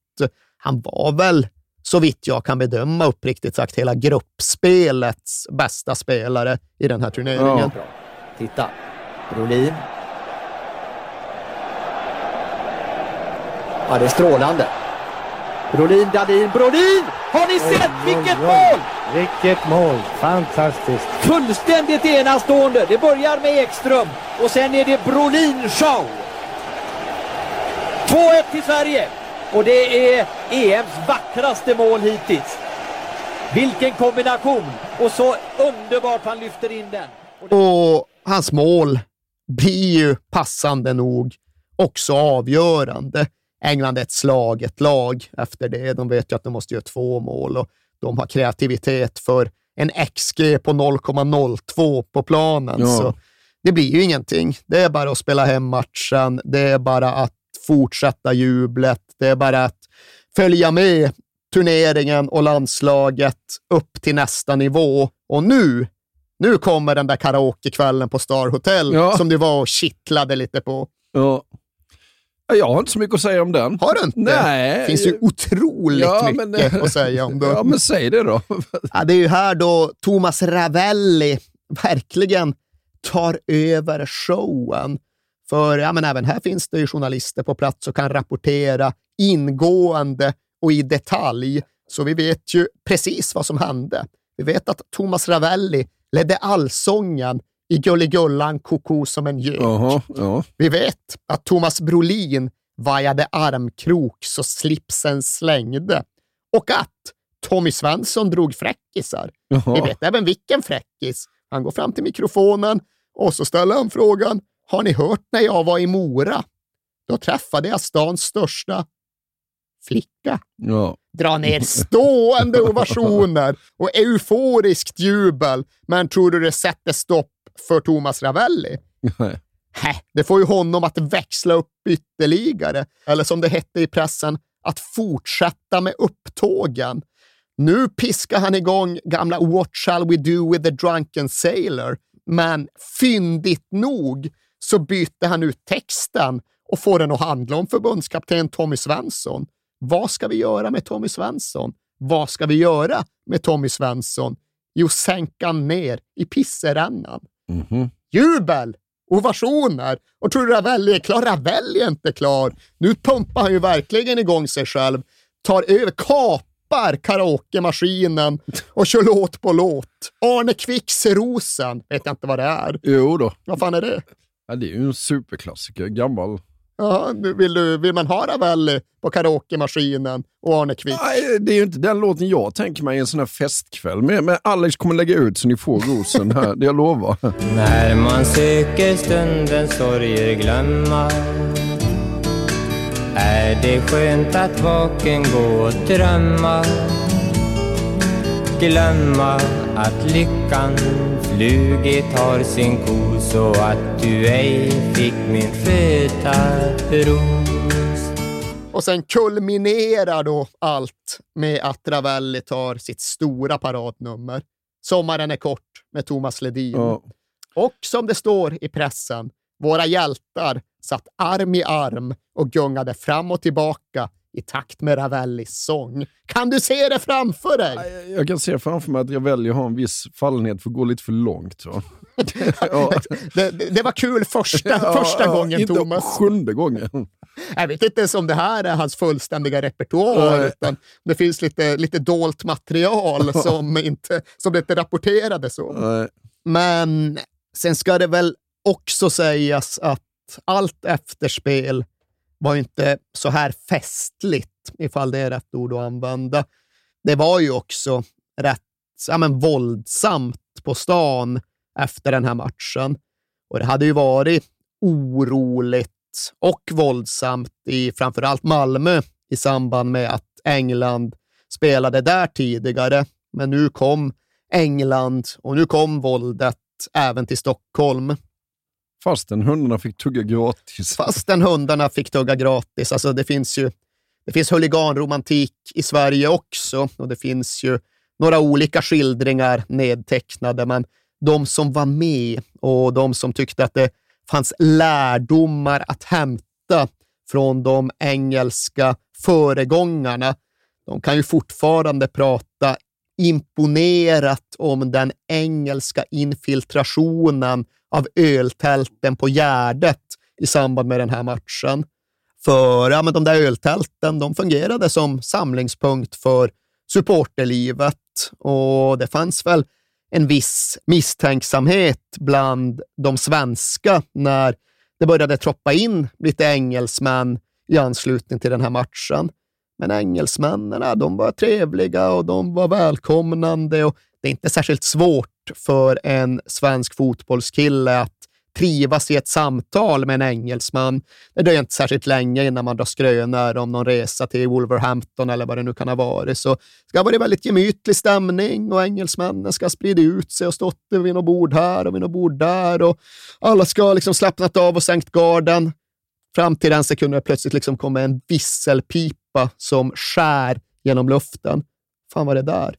Han var väl, så vitt jag kan bedöma uppriktigt sagt, hela gruppspelets bästa spelare i den här turneringen. Ja. Titta, Brolin. Ja, det är strålande. Brolin, Dahlin, Brolin! Har ni sett vilket mål? Vilket mål! Fantastiskt! Fullständigt enastående. Det börjar med Ekström och sen är det Brolin-show. 2-1 till Sverige och det är EMs vackraste mål hittills. Vilken kombination! Och så underbart han lyfter in den. Och hans mål blir ju passande nog också avgörande. England är ett slaget lag efter det. De vet ju att de måste göra två mål och de har kreativitet för en XG på 0,02 på planen. Ja. Så det blir ju ingenting. Det är bara att spela hem matchen. Det är bara att fortsätta jublet. Det är bara att följa med turneringen och landslaget upp till nästa nivå. Och nu, nu kommer den där karaokekvällen på Star Hotel Ja. som du var och kittlade lite på. Ja. Ja, Jag har inte så mycket att säga om den. Har du inte? Nej. Det finns ju otroligt Ja, mycket men- att säga om det. [laughs] Ja, men säg det då. [laughs] Ja, det är ju här då Thomas Ravelli verkligen tar över showen. För ja, men även här finns det ju journalister på plats och kan rapportera ingående och i detalj. Så vi vet ju precis vad som hände. Vi vet att Thomas Ravelli ledde allsången i Gulligullan koko som en gök. Jaha, ja. Vi vet att Thomas Brolin vajade armkrok så slipsen slängde och att Tommy Svensson drog fräckisar. Jaha. Vi vet även vilken fräckis. Han går fram till mikrofonen och så ställer han frågan. Har ni hört när jag var i Mora? Då träffade jag stans största flicka. Ja. Dra ner stående ovationer och euforiskt jubel. Men tror du det sätter stopp för Thomas Ravelli? Nej. Hä, det får ju honom att växla upp ytterligare. Eller som det hette i pressen, att fortsätta med upptågen. Nu piskar han igång gamla What shall we do with the drunken sailor? Men fyndigt nog så byter han ut texten och får den att handla om förbundskapten Tommy Svensson. Vad ska vi göra med Tommy Svensson? Vad ska vi göra med Tommy Svensson? Jo, sänka ner i pisserännan. Mhm. Jubel! Ovationer! Och tror du Ravelli är klar? Ravelli är inte klar. Nu pumpar han ju verkligen igång sig själv, tar över, kapar karaokemaskinen och kör låt på låt. Arne Kvicks Rosen, vet jag inte vad det är. Jo då. Vad fan är det? Ja, det är ju en superklassiker. Gammal. Ja, nu vill, du, vill man ha Ravelli på karaokemaskinen och Arne Kvick? Nej, det är ju inte den låten jag tänker mig en sån här festkväll. Men, men Alex kommer lägga ut så ni får rosen här, det jag lovar. När man söker stundens sorger glömma är det skönt att vaken gå och drömma Glömma att lyckan flugit har sin ko så att du ej fick min sköta ros Och sen kulminerar då allt med att Ravelli tar sitt stora paradnummer. Sommaren är kort med Thomas Ledin. Ja. Och som det står i pressen, våra hjältar satt arm i arm och gungade fram och tillbaka i takt med Ravellis sång. Kan du se det framför dig? Jag kan se framför mig att jag väljer att ha en viss fallenhet för att gå lite för långt. Så. [laughs] ja. Det, det, var kul första, Ja, första ja, gången, inte Thomas. sjunde gången. Jag vet inte ens om det här är hans fullständiga repertoar, utan det finns lite, lite dolt material [laughs] som, inte, som det inte rapporterades om. Men sen ska det väl också sägas att allt efterspel var ju inte så här festligt, ifall det är rätt ord att använda. Det var ju också rätt ja, men våldsamt på stan efter den här matchen. Och det hade ju varit oroligt och våldsamt i framförallt Malmö i samband med att England spelade där tidigare. Men nu kom England och nu kom våldet även till Stockholm. Fastän hundarna fick tugga gratis. Fastän hundarna fick tugga gratis. Alltså det finns ju det finns huliganromantik i Sverige också och det finns ju några olika skildringar nedtecknade, men de som var med och de som tyckte att det fanns lärdomar att hämta från de engelska föregångarna, de kan ju fortfarande prata imponerat om den engelska infiltrationen av öltälten på Gärdet i samband med den här matchen. För ja, men de där öltälten de fungerade som samlingspunkt för supporterlivet och det fanns väl en viss misstänksamhet bland de svenska när det började troppa in lite engelsmän i anslutning till den här matchen. Men engelsmännen, de var trevliga och de var välkomnande och det är inte särskilt svårt för en svensk fotbollskille att trivas i ett samtal med en engelsman. Det dröjer inte särskilt länge innan man drar skrönor om någon resa till Wolverhampton eller vad det nu kan ha varit. Så det ska varit väldigt gemytlig stämning och engelsmännen ska ha spridit ut sig och stått vid något bord här och vid något bord där och alla ska ha liksom slappnat av och sänkt garden. Fram till den sekunden plötsligt liksom kommer en visselpipa som skär genom luften. Fan var det där?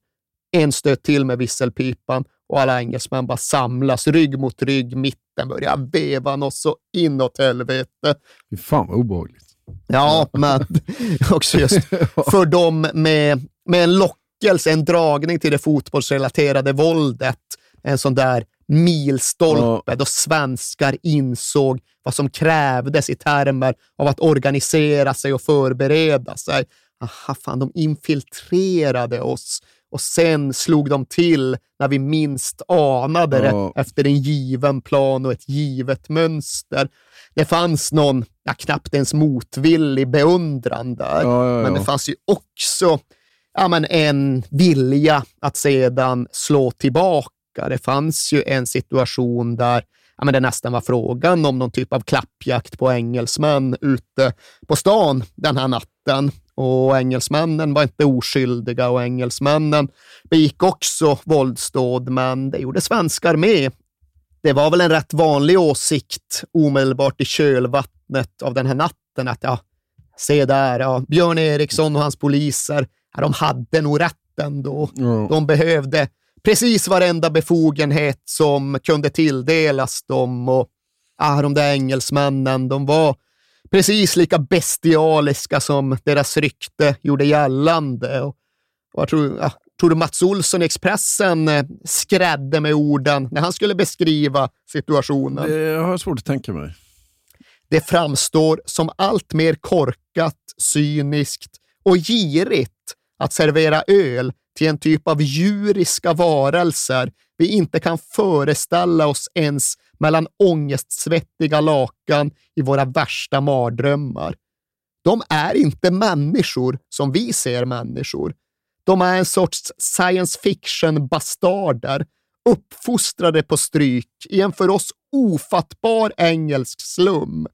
En stöt till med visselpipan och alla engelsmän bara samlas rygg mot rygg. Mitten börjar veva något så inåt helvete. Fy fan vad obehagligt. Ja, men [laughs] också just [laughs] för dem med, med en lockelse, en dragning till det fotbollsrelaterade våldet. En sån där milstolpe då svenskar insåg vad som krävdes i termer av att organisera sig och förbereda sig. Aha, fan, de infiltrerade oss och sen slog de till när vi minst anade det ja. efter en given plan och ett givet mönster. Det fanns någon, ja, knappt ens motvillig beundran där, ja, men det fanns ju också ja, men en vilja att sedan slå tillbaka. Det fanns ju en situation där ja, men det nästan var frågan om någon typ av klappjakt på engelsmän ute på stan den här natten. Och engelsmännen var inte oskyldiga och engelsmännen begick också våldsdåd, men det gjorde svenskar med. Det var väl en rätt vanlig åsikt omedelbart i kölvattnet av den här natten att ja, se där, ja, Björn Eriksson och hans poliser, ja, de hade nog rätt ändå. Mm. De behövde precis varenda befogenhet som kunde tilldelas dem och ja, de där engelsmännen, de var precis lika bestialiska som deras rykte gjorde gällande. Och, jag tror, ja, tror du Mats Olsson i Expressen eh, skrädde med orden när han skulle beskriva situationen? Det har jag svårt att tänka mig. Det framstår som allt mer korkat, cyniskt och girigt att servera öl till en typ av djuriska varelser vi inte kan föreställa oss ens mellan ångestsvettiga lakan i våra värsta mardrömmar. De är inte människor som vi ser människor. De är en sorts science fiction-bastarder, uppfostrade på stryk i en för oss ofattbar engelsk slum.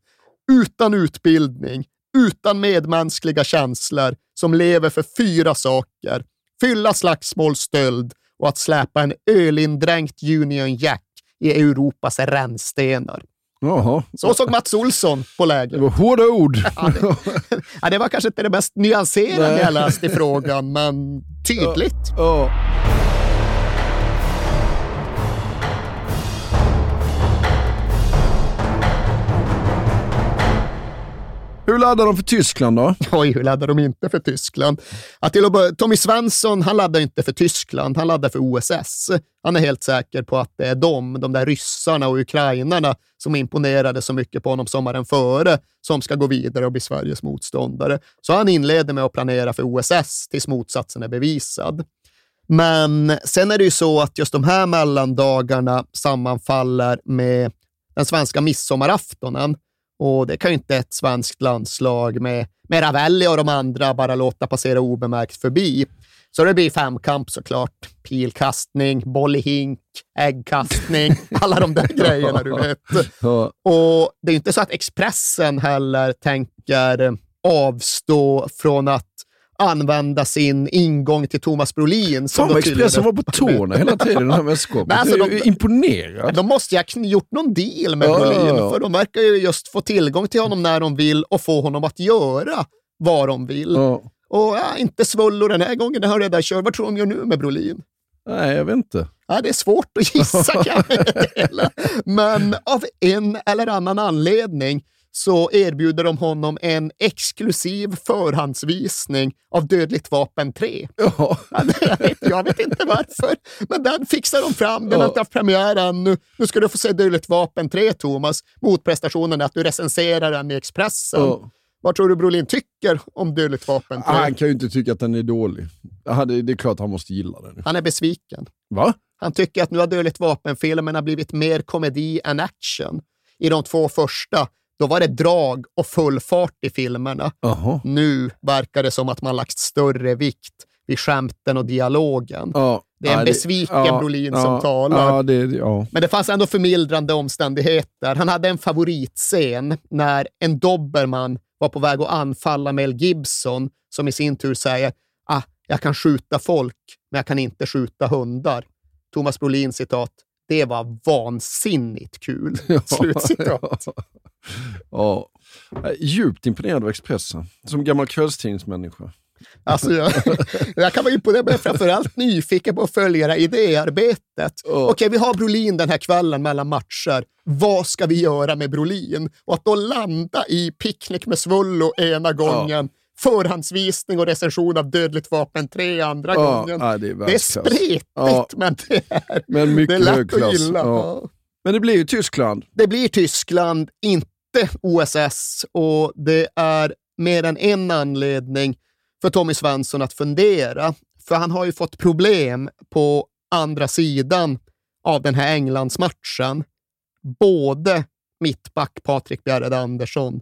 Utan utbildning, utan medmänskliga känslor, som lever för fyra saker. Fylla slagsmål, stöld och att släpa en ölindränkt Union Jack i Europas rännstenar. Jaha. Så såg Mats Olsson på läget. Det var hårda ord. Ja, det, [laughs] ja, det var kanske inte det mest nyanserade jag läst i frågan, men tydligt. Ja, ja. Hur laddar de för Tyskland då? [laughs] Oj, hur laddar de inte för Tyskland? Att till börja, Tommy Svensson, han laddar inte för Tyskland, han laddar för OSS. Han är helt säker på att det är de, de där ryssarna och ukrainarna som imponerade så mycket på honom sommaren före, som ska gå vidare och bli Sveriges motståndare. Så han inleder med att planera för OSS tills motsatsen är bevisad. Men sen är det ju så att just de här mellandagarna sammanfaller med den svenska midsommaraftonen och det kan ju inte ett svenskt landslag med, med Ravelli och de andra bara låta passera obemärkt förbi. Så det blir femkamp såklart. Pilkastning, boll i hink, äggkastning, [laughs] alla de där grejerna du vet. Och det är inte så att Expressen heller tänker avstå från att använda sin ingång till Thomas Brolin. som Fan vad Expressen var på tårna hela tiden i det här. Men alltså, de- imponerad. De måste ju ha gjort någon deal med Ja, Brolin, ja, för de verkar ju just få tillgång till honom när de vill och få honom att göra vad de vill. Ja. Och ja, inte Svullo den här gången, det har redan kört. Vad tror de gör nu med Brolin? Nej, jag vet inte. Ja, det är svårt att gissa [laughs] kan jag meddela. Men av en eller annan anledning så erbjuder de honom en exklusiv förhandsvisning av Dödligt vapen 3. Ja. Jag, vet, jag vet inte varför, men den fixar de fram. Den har inte haft premiär än. Nu, ska du få se Dödligt vapen 3, Thomas. Motprestationen är att du recenserar den i Expressen. Ja. Vad tror du Brolin tycker om Dödligt vapen 3? Ah, Han kan ju inte tycka att den är dålig. Det är klart han måste gilla den. Han är besviken. Va? Han tycker att nu har Dödligt vapen-filmerna blivit mer komedi än action. I de två första, då var det drag och full fart i filmerna. Jaha. Nu verkar det som att man lagt större vikt vid skämten och dialogen. Ja. Det är en besviken ja, Brolin ja, som talar. Det. Men det fanns ändå förmildrande omständigheter. Han hade en favoritscen när en dobermann var på väg att anfalla Mel Gibson, som i sin tur säger ah, jag kan skjuta folk, men jag kan inte skjuta hundar. Thomas Brolin citat, det var vansinnigt kul. [laughs] Slutcitat. [laughs] Ja. Jag är Djupt imponerad av Expressen, som gammal kvällstidningsmänniska. Alltså, jag, jag kan vara imponerad, men framförallt nyfiken på att följa det idéarbetet. Okej, vi har Brolin den här kvällen mellan matcher. Vad ska vi göra med Brolin? Och att då landa i picknick med Svullo ena gången, förhandsvisning och recension av Dödligt vapen 3 andra Ja, gången. ja, det är det är spretigt, Ja. men det är, Men det är mycket lätt att gilla. Men det blir ju Tyskland. Det blir Tyskland, inte OSS och det är mer än en anledning för Tommy Svensson att fundera. För han har ju fått problem på andra sidan av den här Englandsmatchen. Både mittback Patrik Bjerred Andersson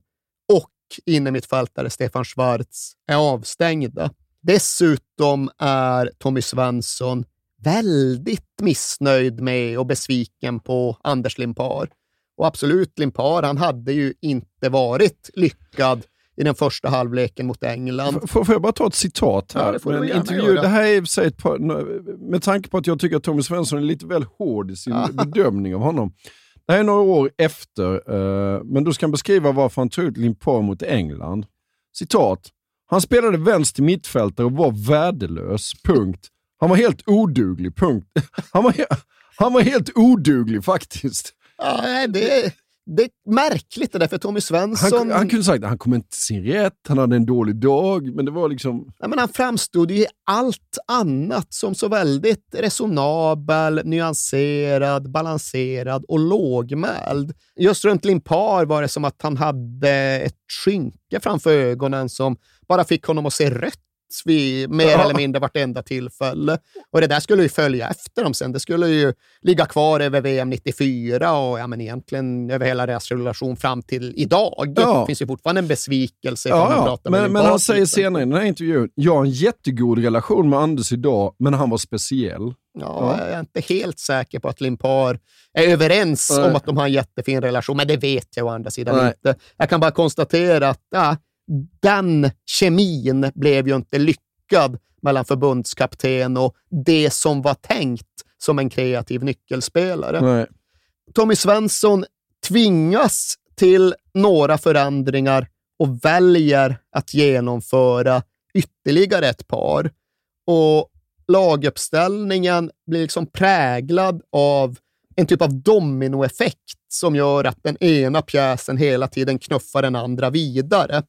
innermittfältare Stefan Schwarz är avstängda. Dessutom är Tommy Svensson väldigt missnöjd med och besviken på Anders Limpar. Och absolut, Limpar, han hade ju inte varit lyckad i den första halvleken mot England. F- Får, jag bara ta ett citat här? Ja, det en intervju. Det här är sig ett par, med tanke på att jag tycker att Tommy Svensson är lite väl hård i sin bedömning av honom. Det här är några år efter, eh, men då ska han beskriva varför han tog ut Limpar mot England. Citat. Han spelade vänster mittfältare och var värdelös. Punkt. Han var helt oduglig. Punkt. [laughs] Han var, he- han var helt oduglig faktiskt. Ja, det, det är märkligt det där, för Tommy Svensson... Han, han kunde sagt att han kom inte till sin rätt, han hade en dålig dag, men det var liksom... Nej, men han framstod ju i allt annat som så väldigt resonabel, nyanserad, balanserad och lågmäld. Just runt Limpar var det som att han hade ett skynke framför ögonen som bara fick honom att se rött vid mer Ja. eller mindre vartenda tillfälle. Och det där skulle ju följa efter dem sen. Det skulle ju ligga kvar över VM 94 och ja, men egentligen över hela deras relation fram till idag. Ja. Det finns ju fortfarande en besvikelse. Ja, ja. Men, men han säger exempel. senare i den här intervjun, jag har en jättegod relation med Anders idag, men han var speciell. Ja, Jag är inte helt säker på att Limpar är överens Nej. om att de har en jättefin relation, men det vet jag å andra sidan Nej. inte. Jag kan bara konstatera att ja, den kemin blev ju inte lyckad mellan förbundskapten och det som var tänkt som en kreativ nyckelspelare. Nej. Tommy Svensson tvingas till några förändringar och väljer att genomföra ytterligare ett par. Och laguppställningen blir liksom präglad av en typ av dominoeffekt som gör att den ena pjäsen hela tiden knuffar den andra vidare.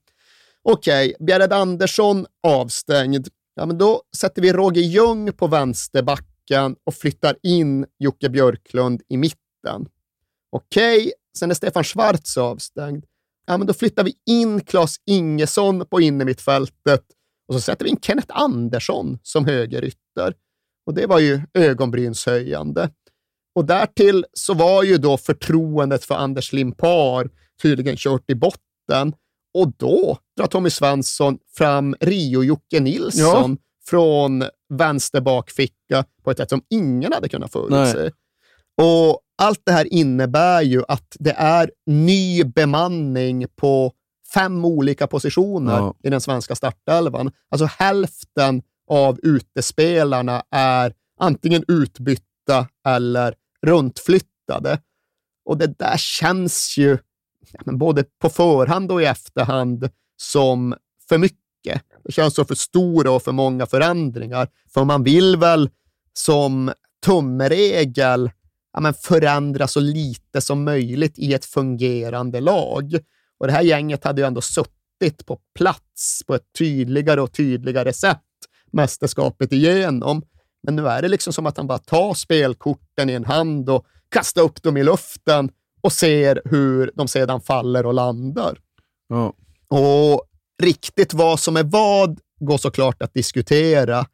Okej, Bjärred Andersson avstängd. Ja, men då sätter vi Roger Ljung på vänsterbacken och flyttar in Jocke Björklund i mitten. Okej, sen är Stefan Schwarz avstängd. Ja, men då flyttar vi in Claes Ingesson på innermittfältet och så sätter vi in Kenneth Andersson som högerytter. Och det var ju ögonbrynshöjande. Och därtill så var ju då förtroendet för Anders Limpar tydligen kört i botten. Och då drar Tommy Svensson fram Rio-Jocke Nilsson Ja. från vänster bakficka på ett sätt som ingen hade kunnat förutse. Och allt det här innebär ju att det är ny bemanning på fem olika positioner Ja. i den svenska startelvan. Alltså hälften av utespelarna är antingen utbytta eller runtflyttade. Och det där känns ju både på förhand och i efterhand som för mycket. Det känns som för stora och för många förändringar. För man vill väl som tumregel ja, men förändra så lite som möjligt i ett fungerande lag. Och det här gänget hade ju ändå suttit på plats på ett tydligare och tydligare sätt mästerskapet igenom. Men nu är det liksom som att han bara tar spelkorten i en hand och kastar upp dem i luften och ser hur de sedan faller och landar. Ja. Och riktigt vad som är vad går såklart att diskutera,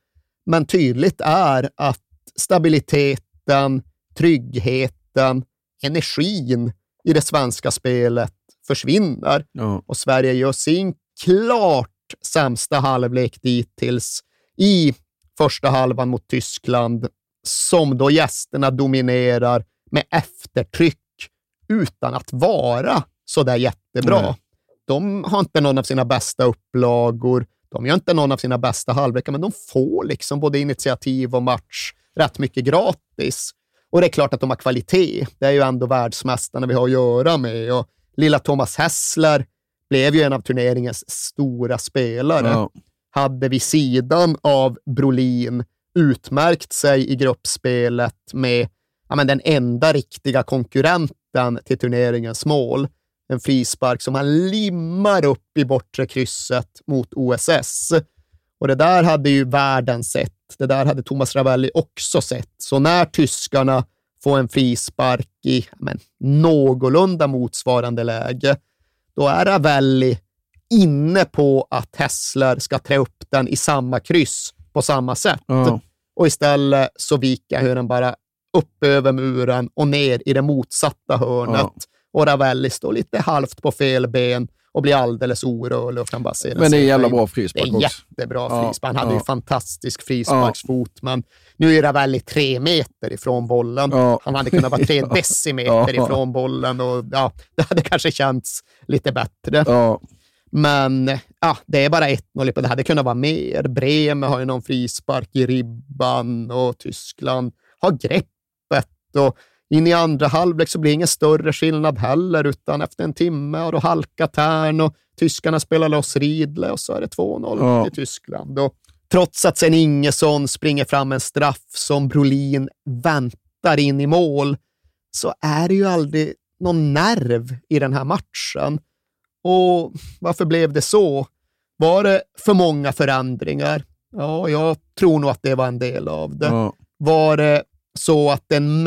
men tydligt är att stabiliteten, tryggheten, energin i det svenska spelet försvinner. Ja. Och Sverige gör sin klart sämsta halvlek dittills i första halvan mot Tyskland, som då gästerna dominerar med eftertryck utan att vara så där jättebra. Nej. De har inte någon av sina bästa upplagor, de gör inte någon av sina bästa halvlekar, men de får liksom både initiativ och match rätt mycket gratis. Och det är klart att de har kvalitet. Det är ju ändå världsmästarna vi har att göra med. Och lilla Thomas Hessler blev ju en av turneringens stora spelare. Ja. Hade vid sidan av Brolin utmärkt sig i gruppspelet med ja, men den enda riktiga konkurrenten till turneringens mål. En frispark som han limmar upp i bortre krysset mot OSS. Och det där hade ju världen sett. Det där hade Thomas Ravelli också sett. Så när tyskarna får en frispark i men, någorlunda motsvarande läge, då är Ravelli inne på att Hessler ska trä upp den i samma kryss på samma sätt. Ja. Och istället så viker han den bara upp över muren och ner i det motsatta hörnet. Ja. Och Ravelli står lite halvt på fel ben och blir alldeles orörlig och kan bara se Men det är en jävla bra frispark Det är också. jättebra Ja, frispark. Han hade ja. ju fantastisk frisparksfot, men nu är Ravelli tre meter ifrån bollen. Ja. Han hade kunnat vara tre [laughs] decimeter Ja. ifrån bollen och ja, [laughs] det hade kanske känts lite bättre. Ja. Men ja, det är bara 1-0. Det hade kunnat vara mer. Bremen har ju någon frispark i ribban och Tyskland har greppet. Och in i andra halvlek så blir det ingen större skillnad heller, utan efter en timme har då halkat Tern och tyskarna spelar loss Riedle och så är det 2-0 Ja. till Tyskland. Och trots att sen Ingesson springer fram en straff som Brolin väntar in i mål, så är det ju aldrig någon nerv i den här matchen. Och varför blev det så? Var det för många förändringar? Ja, jag tror nog att det var en del av det. Ja. Var det så att en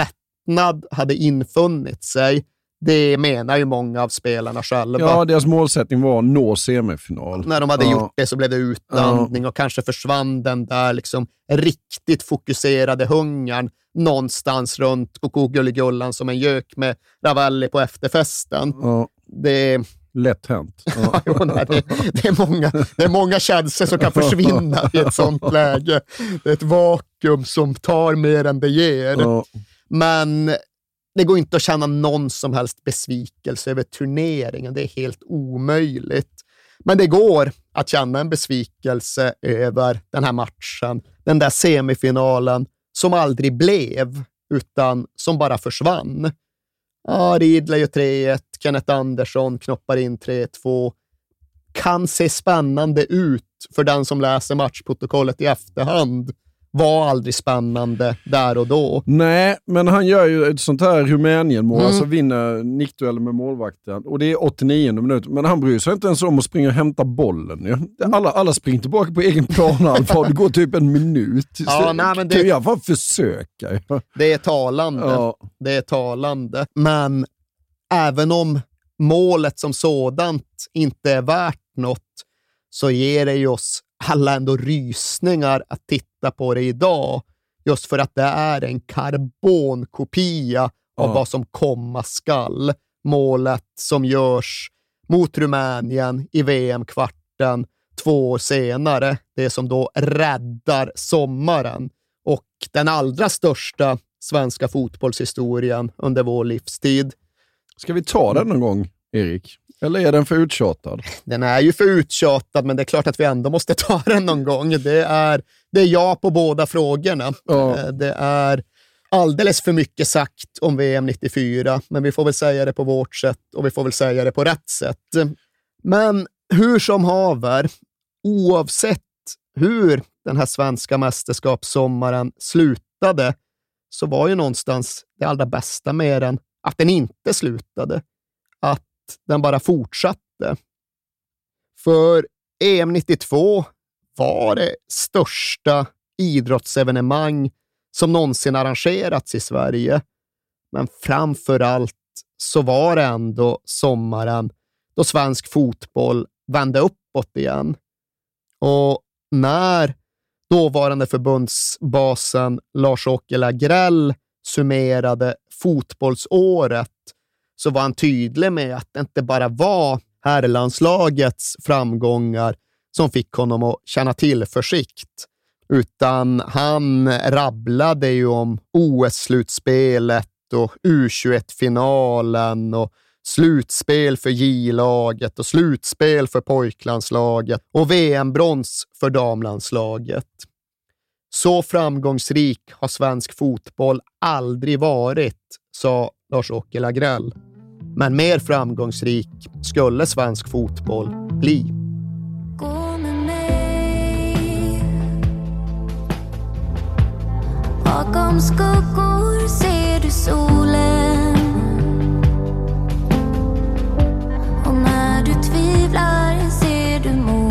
mättnad hade infunnit sig? Det menar ju många av spelarna själva. ja, deras målsättning var att nå semifinal. När de hade ja. gjort det så blev det utandning och kanske försvann den där liksom riktigt fokuserade hungern någonstans runt Koko-Gulligullan som en gök med Ravelli på efterfesten. Ja. Det, Lätt hänt. [laughs] Ja, jo, nej, det, det, är många, det är många känslor som kan försvinna i ett sånt läge. Det är ett vakuum som tar mer än det ger. Ja. Men det går inte att känna någon som helst besvikelse över turneringen. Det är helt omöjligt. Men det går att känna en besvikelse över den här matchen. Den där semifinalen som aldrig blev, utan som bara försvann. Ja, Ridley gör 3-1, Kenneth Andersson knoppar in 3-2. Kan se spännande ut för den som läser matchprotokollet i efterhand. Var aldrig spännande där och då. Nej, men han gör ju ett sånt här Rumänien-mål, Mm. alltså vinner nickduellen med målvakten. Och det är 89 minut, men han bryr sig inte ens om att springa och hämta bollen. ju. Alla, alla springer tillbaka på egen planhalva det går typ en minut. Ja, Så nej, men det- Kan jag fan försöka? Det är talande. Ja. Det är talande. Men även om målet som sådant inte är värt något så ger det ju oss alla ändå rysningar att titta på det idag. Just för att det är en karbonkopia av Ja. vad som komma skall. Målet som görs mot Rumänien i VM-kvarten två år senare. Det som då räddar sommaren och den allra största svenska fotbollshistorien under vår livstid. Ska vi ta den någon gång, Erik? Eller är den för uttjatad? Den är ju för uttjatad, men det är klart att vi ändå måste ta den någon gång. Det är, det är ja på båda frågorna. Eh, Det är alldeles för mycket sagt om VM 94, men vi får väl säga det på vårt sätt och vi får väl säga det på rätt sätt. Men hur som haver, oavsett hur den här svenska mästerskapssommaren slutade, så var ju någonstans det allra bästa med den att den inte slutade. Att den bara fortsatte. För EM 92 var det största idrottsevenemang som någonsin arrangerats i Sverige. Men framför allt så var det ändå sommaren då svensk fotboll vände uppåt igen. Och när dåvarande förbundsbasen Lars-Åke Lagrell summerade fotbollsåret så var han tydlig med att det inte bara var herrlandslagets framgångar som fick honom att känna tillförsikt, utan han rabblade ju om OS-slutspelet och U21-finalen och slutspel för J-laget och slutspel för pojklandslaget och VM-brons för damlandslaget. Så framgångsrik har svensk fotboll aldrig varit, sa Lars-Åke Lagrell. Men mer framgångsrik skulle svensk fotboll bli. Bakom skuggor ser du solen Och när du tvivlar ser du månen.